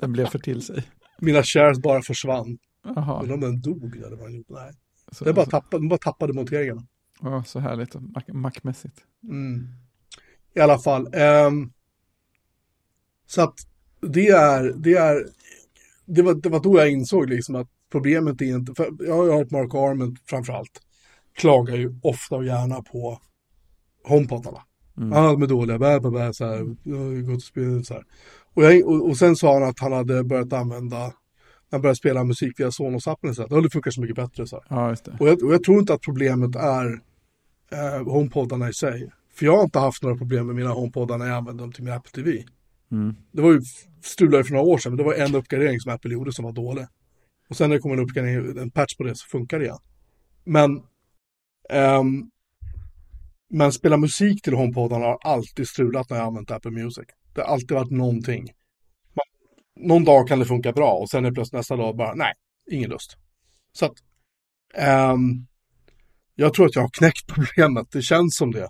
den blev för till sig. Mina shares bara försvann. Jaha. Undrar om den dog eller vad den gjorde. Nej, Så, den bara så, tappade, den bara tappade monteringarna. ja, så härligt. Mac- Mac-mässigt. Mm. I alla fall. ehm, så att det är, det är, det var, det var då jag insåg liksom att problemet är inte, för jag har hört Mark Arment framförallt klagar ju ofta och gärna på HomePodarna. Mm. Ja, de är dåliga, bä, bä, bä, så här, ju gått och spelat så här. Och, jag, och, och sen sa han att han hade börjat använda, han började spela musik via Sonos-appen så här, det funkar så mycket bättre så. Ja. Och jag, och jag tror inte att problemet är eh, HomePodarna i sig. För jag har inte haft några problem med mina HomePoddar när jag använde dem till min Apple TV. Mm. Det var ju strulade för några år sedan, men det var en uppgradering som Apple gjorde som var dålig. Och sen när det kom en uppgradering, en patch på det, så funkar det igen. Men, ehm, men spela musik till HomePodarna har alltid strulat när jag använt Apple Music. Det har alltid varit någonting. Man, någon dag kan det funka bra och sen är det plötsligt nästa dag bara, nej, ingen lust. Så att, ehm, jag tror att jag har knäckt problemet, det känns som det.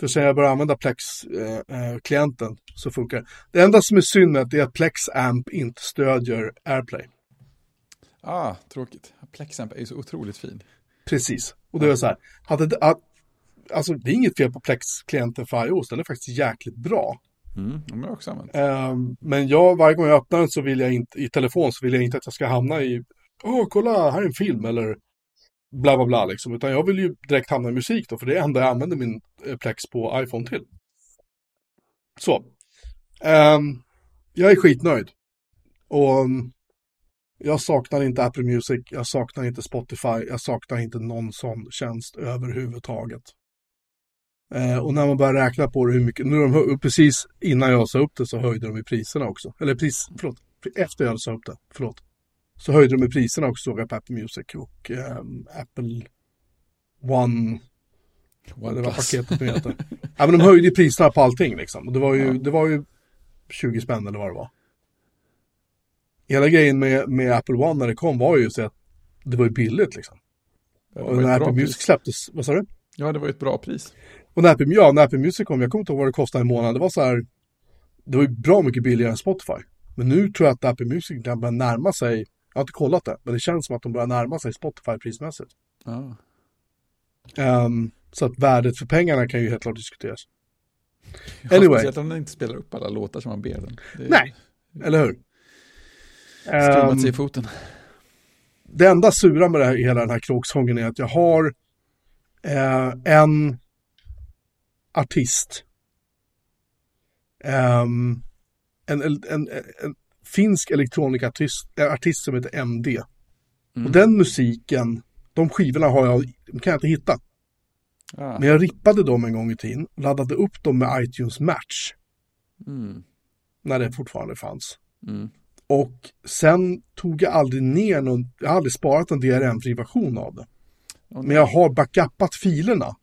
För sen jag började använda Plex-klienten så funkar det. Det enda som är synd är att Plex Amp inte stödjer AirPlay. Ah, tråkigt. Plexamp är ju så otroligt fin. Precis. Och det är så här, hade att, alltså det är inget fel på Plex-klienten för iOS, den är faktiskt jäkligt bra. Mm, de har också använt. Ehm, men jag, varje gång jag öppnar den så vill jag inte, i telefon så vill jag inte att jag ska hamna i, åh kolla, här är en film eller bla bla bla liksom. Utan jag vill ju direkt hamna i musik då, för det är det enda jag använder min eh, Plex på iPhone till. Så. Ehm, jag är skitnöjd. Och mm, jag saknar inte Apple Music, jag saknar inte Spotify, jag saknar inte någon sån tjänst överhuvudtaget. Eh, och när man börjar räkna på det hur mycket, nu de, precis innan jag sa upp det så höjde de i priserna också. Eller pris, förlåt, efter jag sa upp det, förlåt. Så höjde de i priserna också såg jag på Apple Music och ehm, Apple One, vad det var paketet nu heter. ja men de höjde priserna på allting liksom. Och det var ju, det var ju 20 spänn eller vad det var. Hela grejen med, med Apple One när det kom var ju så att det var ju billigt liksom. Ja, Och när Apple Music pris. släpptes, vad sa du? Ja, det var ett bra pris. Och när Apple, ja, när Apple Music kom, jag kommer inte ihåg vad det kostade i månaden, det var så här, det var ju bra mycket billigare än Spotify. Men nu tror jag att Apple Music kan börja närma sig, jag har inte kollat det, men det känns som att de börjar närma sig Spotify prismässigt. Ja. Ehm, så att värdet för pengarna kan ju helt klart diskuteras. Ja, Anyway. Speciellt om den inte spelar upp alla låtar som man ber den. Är- Nej, eller hur? Ehm, sig i foten. det enda sura med det här, hela den här kråksången är att jag har eh, en artist. Ehm, en, en, en, en finsk elektronikartist eh, artist som heter MD. Mm. Och den musiken, de skivorna har jag, de kan jag inte hitta. Ja. Men jag rippade dem en gång i tiden, laddade upp dem med iTunes Match, Mm. när det fortfarande fanns. Mm. Och sen tog jag aldrig ner någon, jag har aldrig sparat en DRM-fri version av det. Och Men jag har backupat filerna.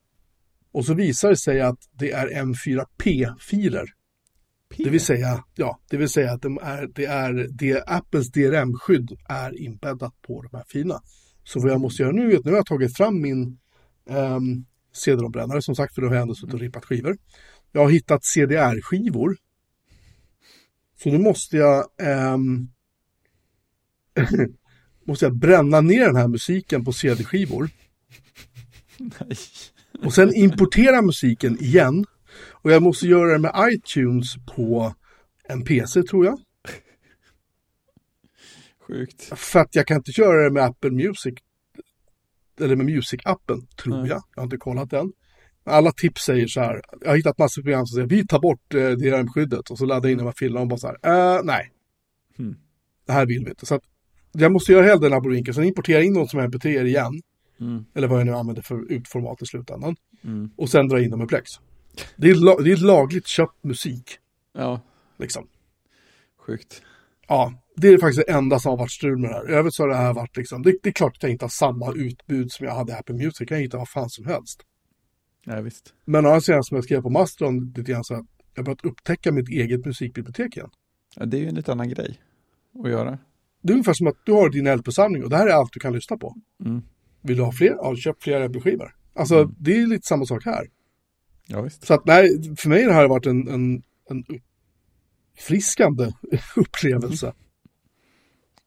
Och så visar det sig att det är M4P-filer. Det vill säga, ja, det vill säga att de är, det är, det, Apples DRM-skydd är inbäddat på de här filerna. Så vad jag måste göra nu är att nu har jag tagit fram min um, CD-ROM-brännare, som sagt, för då har jag ändå suttit och rippat skivor. Jag har hittat CDR-skivor. Så nu måste jag ehm, måste jag bränna ner den här musiken på CD-skivor. Nej. Och sen importera musiken igen. Och jag måste göra det med iTunes på en PC tror jag. Sjukt. För att jag kan inte göra det med Apple Music. Eller med Music-appen, tror Nej. jag. Jag har inte kollat den. Alla tips säger så här. Jag har hittat massor av program som säger vi tar bort eh, DRM-skyddet. Och så laddar jag in de här filerna och bara så här. Eh, nej, Mm. det här vill vi inte. Så att jag måste göra hela den abonninken. Sen importera in dem som mp3 igen. Mm. Eller vad jag nu använder för utformat i slutändan. Mm. Och sen dra in dem i Plex. Det är, det är lagligt köpt musik. Ja, Liksom. sjukt. Ja, det är faktiskt det enda som har varit strul med det här. I övrigt så har det här varit liksom, det, det är klart att jag inte har samma utbud som jag hade i Apple Music. Jag kan hitta vad fan som helst. Ja, visst. Men å andra sidan som jag skrev på Mastron lite grann så att jag har börjat upptäcka mitt eget musikbibliotek igen. Ja, det är ju en lite annan grej att göra. Det är ungefär som att du har din LP-samling och det här är allt du kan lyssna på. Mm. Vill du ha fler? Ja, köp fler LP-skivor. Alltså, det är lite samma sak här. Ja, visst. Så att nej, för mig har det här varit en, en, en uppfriskande upplevelse.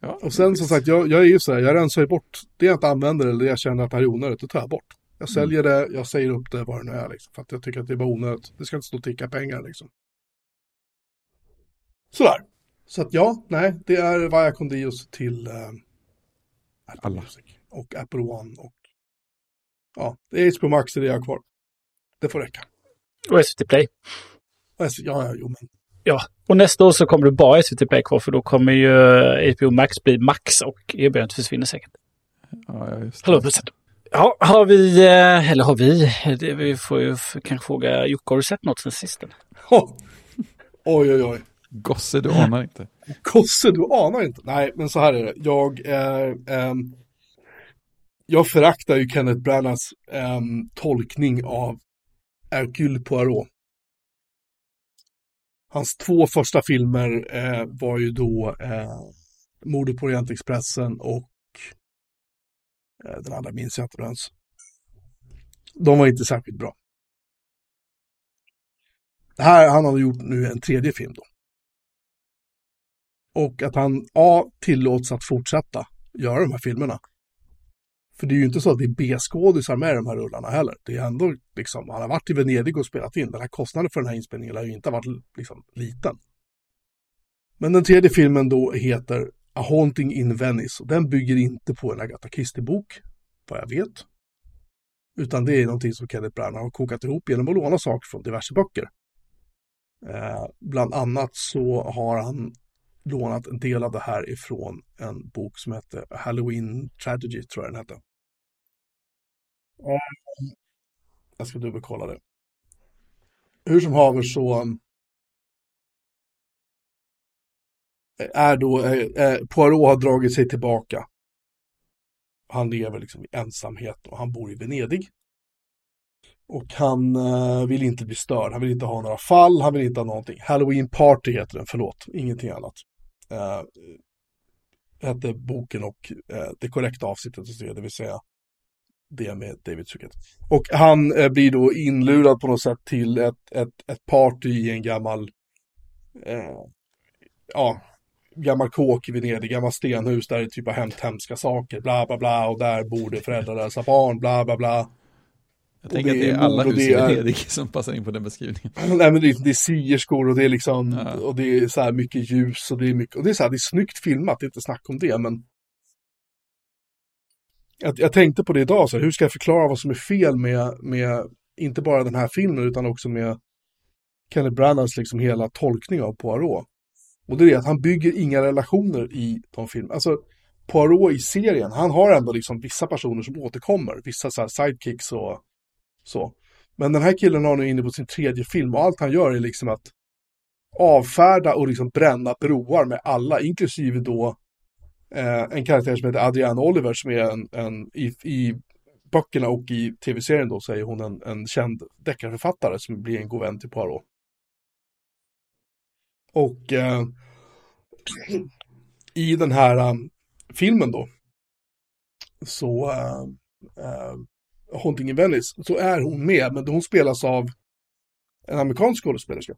Ja, Och sen som sagt, jag, jag är ju så här, jag rensar ju bort det jag inte använder eller det jag känner att det här är onödigt, det tar jag bort. Jag säljer det, jag säger upp det, vad det nu är liksom. För att jag tycker att det är bara onödigt. Det ska inte stå och ticka pengar liksom. Sådär. Så att ja, nej, det är Vaja Condios till eh, Apple Alla. Music och Apple One och ja, det är HBO Max det är jag har kvar. Det får räcka. Och SVT Play. Och jag- Ja, ja, jo men. Ja, och nästa år så kommer det bara SVT Play kvar för då kommer ju HBO Max bli Max och erbjudandet försvinner säkert. Ja, ja, just det. Hallå. Ja, har vi, eh, eller har vi, det, vi får ju kanske fråga Jocke, har du sett något sen sist? Oh. Oj, oj, oj. Gosse, du anar inte. Kosse, du anar inte. Nej, men så här är det. Jag, eh, ehm, jag föraktar ju Kenneth Branaghs ehm, tolkning av Hercule Poirot. Hans två första filmer eh, var ju då eh, Mordet på Orientexpressen och eh, den andra minns jag inte ens. De var inte särskilt bra. Det här, han har gjort nu en tredje film då. Och att han A. tillåts att fortsätta göra de här filmerna. För det är ju inte så att det är B-skådisar med i de här rullarna heller. Det är ändå liksom, han har varit i Venedig och spelat in. Den här kostnaden för den här inspelningen har ju inte varit liksom liten. Men den tredje filmen då heter A Haunting in Venice. Och den bygger inte på en Agatha Christie-bok, vad jag vet. Utan det är någonting som Kenneth Branagh har kokat ihop genom att låna saker från diverse böcker. Eh, bland annat så har han lånat en del av det här ifrån en bok som heter Halloween Tragedy, tror jag den hette. Jag ska dubbelkolla det. Hur som haver så um, är då, eh, Poirot har dragit sig tillbaka. Han lever liksom i ensamhet och han bor i Venedig. Och han eh, vill inte bli störd, han vill inte ha några fall, han vill inte ha någonting. Halloween Party heter den, förlåt, ingenting annat. Eh, hette boken och eh, det korrekta avsnittet, det vill säga det med David Suchet. Och han eh, blir då inlurad på något sätt till ett, ett, ett party i en gammal, eh, ja, gammal kåk i Venedig, gammal stenhus där det typ har hänt hemska saker, bla bla bla, och där bor det föräldralösa barn, bla bla bla. Jag tänker att det är alla hus i Venedig som passar in på den beskrivningen. Nej men det, det är sierskor och det är liksom, ja. och det är så här mycket ljus och det är mycket, och det är så här, det är snyggt filmat, det är inte snack om det, men jag, jag tänkte på det idag, så här, hur ska jag förklara vad som är fel med, med, inte bara den här filmen, utan också med Kenneth Branaghs liksom hela tolkning av Poirot. Och det är att han bygger inga relationer i de filmerna. Alltså, Poirot i serien, han har ändå liksom vissa personer som återkommer, vissa så sidekicks och så. Men den här killen har nu inne på sin tredje film och allt han gör är liksom att avfärda och liksom bränna broar med alla, inklusive då Eh, en karaktär som heter Adrian Oliver som är en, en i, i böckerna och i tv-serien då så är hon en, en känd deckarförfattare som blir en god vän till Poirot. Och eh, i den här um, filmen då så eh, uh, uh, Haunting in Venice så är hon med, men hon spelas av en amerikansk skådespelerska.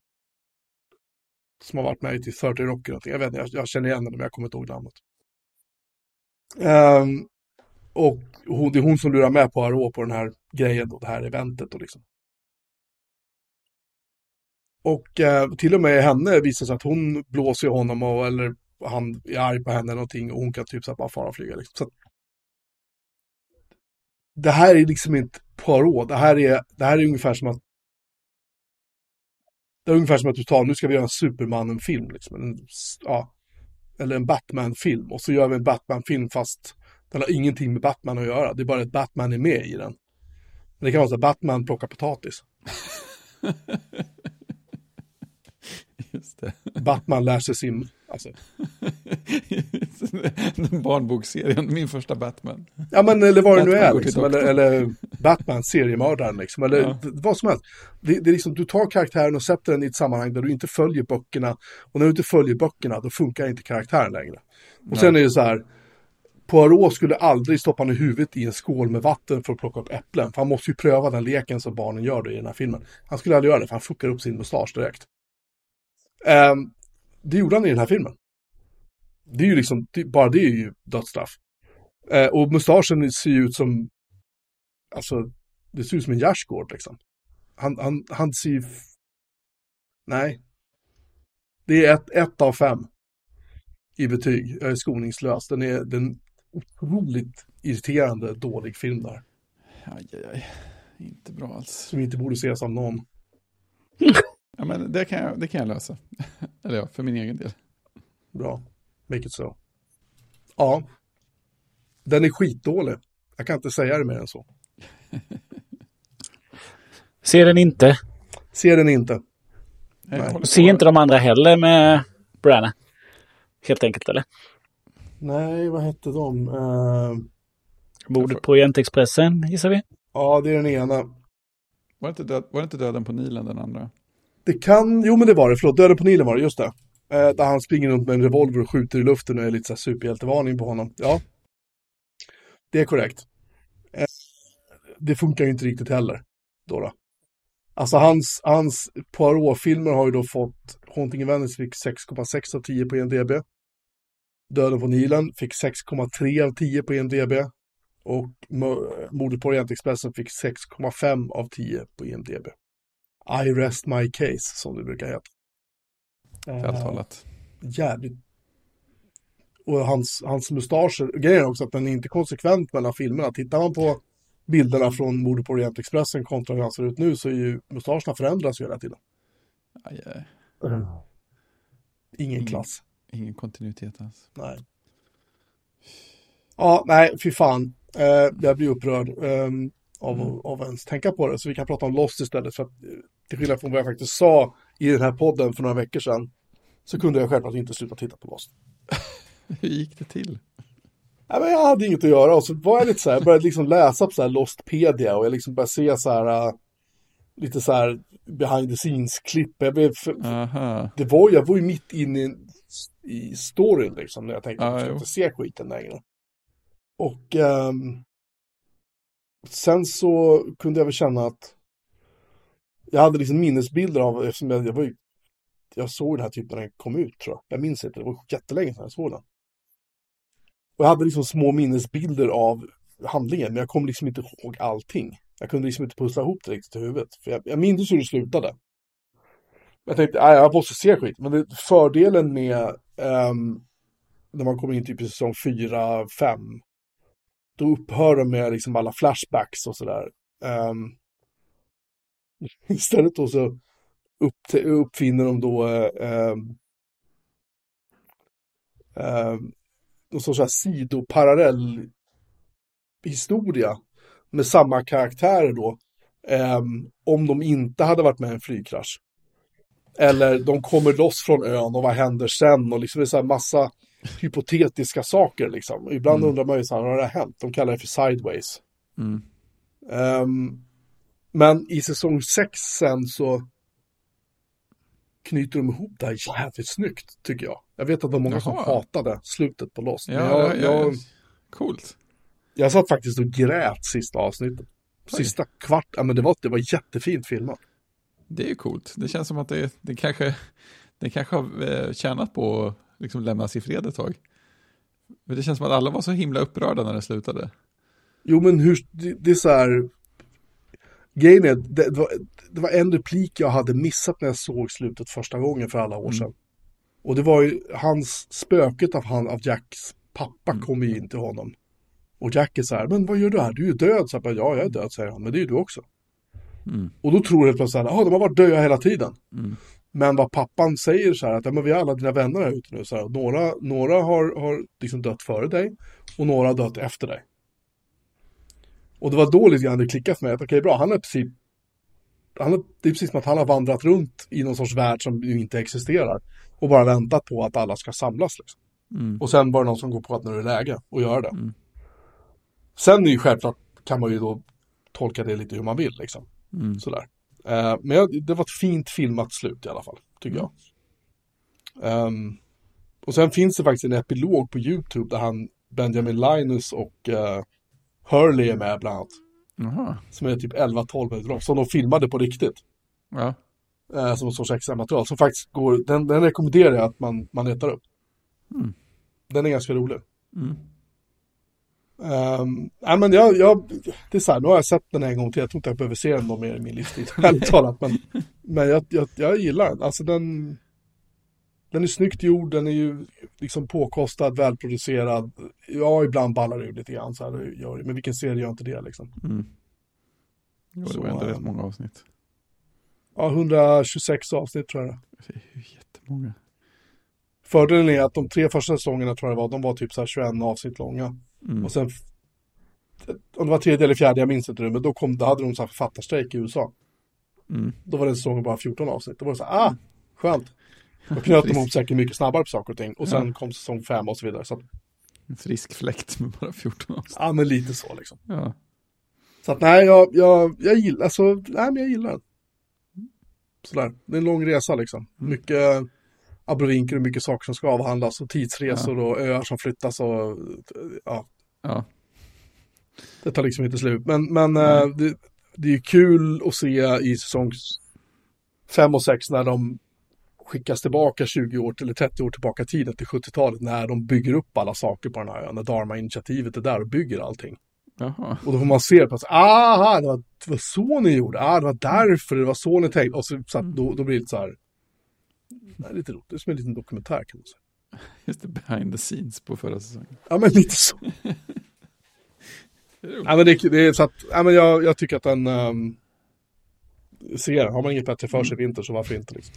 Som har varit med i 30 Rock eller Jag vet inte, jag, jag känner igen henne men jag kommer inte ihåg namnet. Um, och hon, det är hon som lurar med på Arå på den här grejen då, det här eventet och liksom. Och eh, till och med henne visar sig att hon blåser honom och, eller han är arg på henne eller någonting och hon kan typ så bara fara och flyga. Liksom. Så det här är liksom inte Poirot. Det här är, det här är ungefär som att det är ungefär som att du tar, nu ska vi göra en Supermannen-film, liksom. En, ja, eller en Batman-film. Och så gör vi en Batman-film fast den har ingenting med Batman att göra. Det är bara att Batman är med i den. Men det kan vara så att Batman plockar potatis. Batman lär sig sim. Alltså. Barnboksserien, min första Batman. Ja men eller vad det nu är, liksom, eller, eller Batman, seriemördaren, liksom, eller ja. vad som helst. Det, det är liksom, du tar karaktären och sätter den i ett sammanhang där du inte följer böckerna. Och när du inte följer böckerna, då funkar inte karaktären längre. Och Nej. sen är det så här, Poirot skulle aldrig stoppa ner huvudet i en skål med vatten för att plocka upp äpplen. För han måste ju pröva den leken som barnen gör i den här filmen. Han skulle aldrig göra det, för han fuckar upp sin mustasch direkt. Um, det gjorde han i den här filmen. Det är ju liksom, bara det är ju dödsstraff. Uh, och mustaschen ser ju ut som, alltså, det ser ut som en gärdsgård liksom. Han, han, han ser ju, nej. Det är ett, ett av fem i betyg. Jag är skoningslös. Den är den otroligt irriterande dålig film där. Aj, aj, aj. Inte bra alls. Som inte borde ses av någon. Ja, men det kan jag, det kan jag lösa. Eller ja, för min egen del. Bra. Make it so. Ja. Den är skitdålig. Jag kan inte säga det mer än så. Ser den inte. Ser den inte. Ser inte de andra heller med Branna? Helt enkelt, eller? Nej, vad hette de? Uh... Mordet på Orientexpressen, gissar vi? Ja, det är den ena. Var det inte, död, var det inte Döden på Nilen, den andra? Det kan, jo men det var det, förlåt, Döden på Nilen var det, just det. Eh, där han springer runt med en revolver och skjuter i luften och är lite så här superhjältevarning på honom. Ja. Det är korrekt. Eh, det funkar ju inte riktigt heller. Då, då. Alltså hans, hans Poirot-filmer har ju då fått, Haunting in Venice fick 6,6 av 10 på IMDB. Döden på Nilen fick 6,3 av 10 på IMDB. Och Mordet på Orientexpressen fick 6,5 av 10 på IMDB. I rest my case, som det brukar heta. Vältalat. Uh, jävligt. Och hans, hans mustascher, grejen är också att den är inte konsekvent mellan filmerna. Tittar man på bilderna från Mordet på Orientexpressen kontra hur han ser ut nu så är ju mustascherna förändras ju hela tiden. Aj, aj. Mm. Ingen klass. Ingen kontinuitet alls. Nej. Ja, nej, fy fan. Uh, jag blir upprörd. Um, av, mm. av ens tänka på det. Så vi kan prata om Lost istället. För att, till skillnad från vad jag faktiskt sa i den här podden för några veckor sedan. Så kunde jag självklart inte sluta titta på Lost. Hur gick det till? Ja, men jag hade inget att göra och så var jag lite så här, jag började liksom läsa på så här Lostpedia och jag liksom började se så här uh, lite så här behind the scenes-klipp. Jag blev, det var, jag var ju mitt inne i, i storyn liksom. När jag tänkte att jag jo. inte se skiten längre. Och ehm, sen så kunde jag väl känna att jag hade liksom minnesbilder av, eftersom jag, jag var ju, jag såg den här typen när den kom ut tror jag. Jag minns inte, det var jättelänge sedan jag såg den. Och jag hade liksom små minnesbilder av handlingen, men jag kom liksom inte ihåg allting. Jag kunde liksom inte pussla ihop det riktigt i huvudet. För jag, jag minns hur det slutade. Jag tänkte, nej, jag måste se skit. Men det, fördelen med um, när man kommer in typ i säsong 4, 5, då upphör de med liksom alla flashbacks och sådär. Um, istället då så upp, uppfinner de då um, um, någon sorts här sidoparallell historia med samma karaktärer då. ehm, om de inte hade varit med i en flygkrasch. Eller de kommer loss från ön och vad händer sen och liksom det är så här massa hypotetiska saker liksom. Ibland Mm. undrar man ju så här, har det hänt? De kallar det för sideways. Mm. Ehm, men i säsong 6 sen så knyter de ihop det här jävligt snyggt tycker jag. Jag vet att det var många som Jaha. hatade slutet på Lost. Ja, jag, ja, ja, jag, Coolt. jag satt faktiskt och grät sista avsnittet. Sista kvart, ja men det var, det var jättefint filmat. Det är ju coolt. Det känns som att det, det kanske, det kanske har eh, tjänat på att liksom lämnas i fred ett tag. Men det känns som att alla var så himla upprörda när det slutade. Jo men hur, det, det är så här. Grejen är, det, det, var, det var en replik jag hade missat när jag såg slutet första gången för alla år Mm. sedan. Och det var ju hans, spöket av, han, av Jacks pappa Mm. kom ju in till honom. Och Jack är så här, men vad gör du här? Du är ju död. Så jag bara, ja, jag är död, säger han, men det är ju du också. Mm. Och då tror jag plötsligt att de har varit döda hela tiden. Mm. Men vad pappan säger så här att ja, men vi har alla dina vänner här ute nu. Så här, några några har, har liksom dött före dig och några har dött efter dig. Och det var då lite grann det klickade för mig att okej bra, han är precis han har, det är precis som att han har vandrat runt i någon sorts värld som ju inte existerar. Och bara väntat på att alla ska samlas. Liksom. Mm. Och sen var det någon som går på att nu är det läge att göra det. Mm. Sen är ju självklart kan man ju då tolka det lite hur man vill liksom. Mm. Sådär. Eh, men jag, det var ett fint filmat slut i alla fall, tycker jag. Ehm, och sen finns det faktiskt en epilog på YouTube där han, Benjamin Linus och uh, Hurley är med bland annat. Jaha. Som är typ 11-12 minuter lång, som de filmade på riktigt. Ja. eh, som en sorts extra material. Som faktiskt går, den, den rekommenderar jag att man, man letar upp. Mm. Den är ganska rolig. Mm. Um, nej, men jag, jag, det är så här, nu har jag sett den en gång till. Jag tror inte jag behöver se den mer i min livstid, ärligt talat. Men, men jag, jag, jag gillar den. Alltså den, den är snyggt gjord, den är ju liksom påkostad, välproducerad. Ja, ibland ballar det ur lite grann så här, gör. Men vilken serie gör inte det liksom? Mm. Jo, det Så, var ändå rätt många avsnitt. Ja, 126 avsnitt tror jag det är. Jättemånga. Fördelen är att de tre första säsongerna tror jag det var, de var typ så här 21 avsnitt långa. Mm. Och sen, om det var tredje eller fjärde, jag minns inte nu, men då, kom, då hade de så här författarstrejk i USA. Mm. Då var den säsongen bara 14 avsnitt. Då var det så här, ah, skönt. Då knöt de ihop säkert mycket snabbare på saker och ting. Och sen Ja. kom säsong 5 och så vidare. Så att, En frisk fläkt med bara 14 avsnitt. ja, men lite så liksom. Ja. Så att nej, jag, jag, jag gillar, alltså, nej men jag gillar den. Sådär, det är en lång resa liksom. Mm. Mycket abrovinker och mycket saker som ska avhandlas och tidsresor och öar som flyttas och ja, Ja. det tar liksom inte slut. Men, men eh, det, det är ju kul att se i säsong 5 och 6 när de skickas tillbaka 20 år till, eller 30 år tillbaka i tiden till 70-talet när de bygger upp alla saker på den här ön. När Dharma-initiativet är där och bygger allting. Jaha. Och då får man se på att aha, det var, det var så ni gjorde. Ah, det var därför, det var så ni tänkte. Och så, så att då, då blir det så här. Det är lite roligt, det är som en liten dokumentär kan man säga. Just det, behind the scenes på förra säsongen. Ja, men lite så. Ja, men det, det är så att, ja, men jag, jag tycker att den um, ser, har man inget bättre för sig i vinter så varför inte liksom.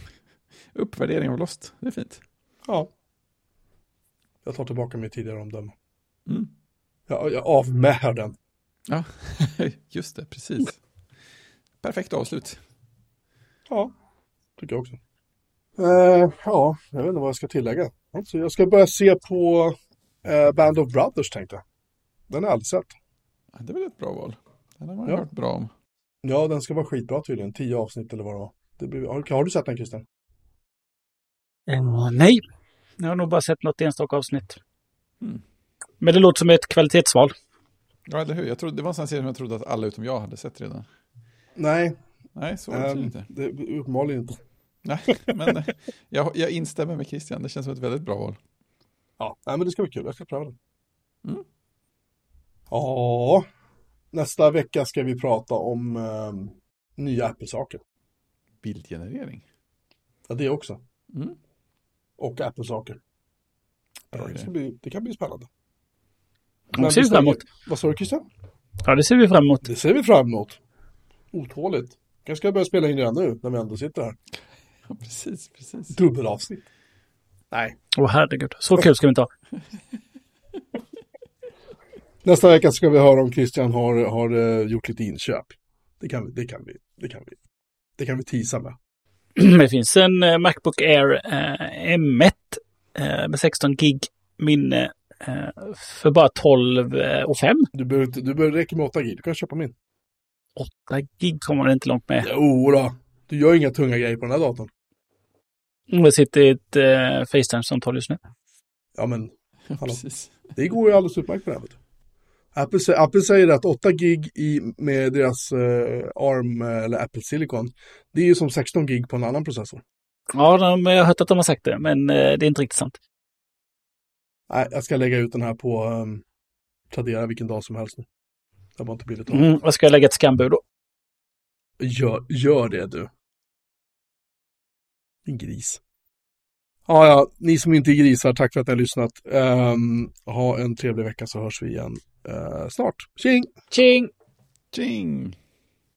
Uppvärdering av Lost, det är fint. Ja. Jag tar tillbaka mitt tidigare omdöme. Mm. Jag, jag avmäher den. Ja, just det, precis. Perfekt avslut. Ja, tycker jag också. Eh, ja, jag vet inte vad jag ska tillägga. Alltså, jag ska börja se på eh, Band of Brothers tänkte jag. Den har jag aldrig sett. Ja, det är väl ett bra val. Den har man Ja. hört bra om. Ja, den ska vara skitbra tydligen. Tio avsnitt eller vad det var. Det blir, har, har du sett den Christian? Eh, nej, Jag har nog bara sett något enstaka avsnitt. Mm. Men det låter som ett kvalitetsval. Ja, eller hur? Jag trodde, det var en sån serie som jag trodde att alla utom jag hade sett redan. Nej, Nej, så var det ehm, inte. det är uppenbarligen inte. Nej, men eh, jag, jag instämmer med Christian. Det känns som ett väldigt bra val. Ja, nej, men det ska bli kul. Jag ska pröva den. Mm. Ja, nästa vecka ska vi prata om ehm, nya Apple-saker. Bildgenerering. Ja, det också. Mm. Och Apple-saker. Eh, Det, bli, kan bli spännande. Det ser vi fram emot. Vad sa du Christian? Ja, det ser vi fram emot. Det ser vi fram emot. Otåligt. Kanske ska jag börja spela in redan nu när vi ändå sitter här. Ja, precis, precis. Dubbelavsnitt. Nej. Åh herregud, så kul ska vi inte ha. Nästa vecka ska vi höra om Christian har, har eh, gjort lite inköp. Det kan, vi- det kan vi, det kan vi, det kan vi tisa med. Det finns en eh, Macbook Air eh, M1 eh, med 16 gig minne eh, för bara 12 eh, och 5. Du behöver, inte- du behöver räcka med 8 gig, du kan köpa min. 8 gig kommer man inte långt med. Jo då. du gör inga tunga grejer på den här datorn. Vi sitter i ett eh, Facetime-samtal just nu. Ja men, Ja, Hallå. precis. det går ju alldeles utmärkt på det här. vet du. Apple, Apple säger att 8 gig i, med deras eh, ARM eh, eller Apple Silicon, det är ju som 16 gig på en annan processor. Ja, de, jag har hört att de har sagt det, men eh, det är inte riktigt sant. Nej, jag ska lägga ut den här på um, Tradera vilken dag som helst nu. Det var inte billigt. Mm, jag ska lägga ett skambud då. Gör, gör det du. Din gris. Ja, ja, ni som inte är grisar, tack för att ni har lyssnat. Ehm, ha en trevlig vecka så hörs vi igen snart. Tjing! Tjing! Tjing!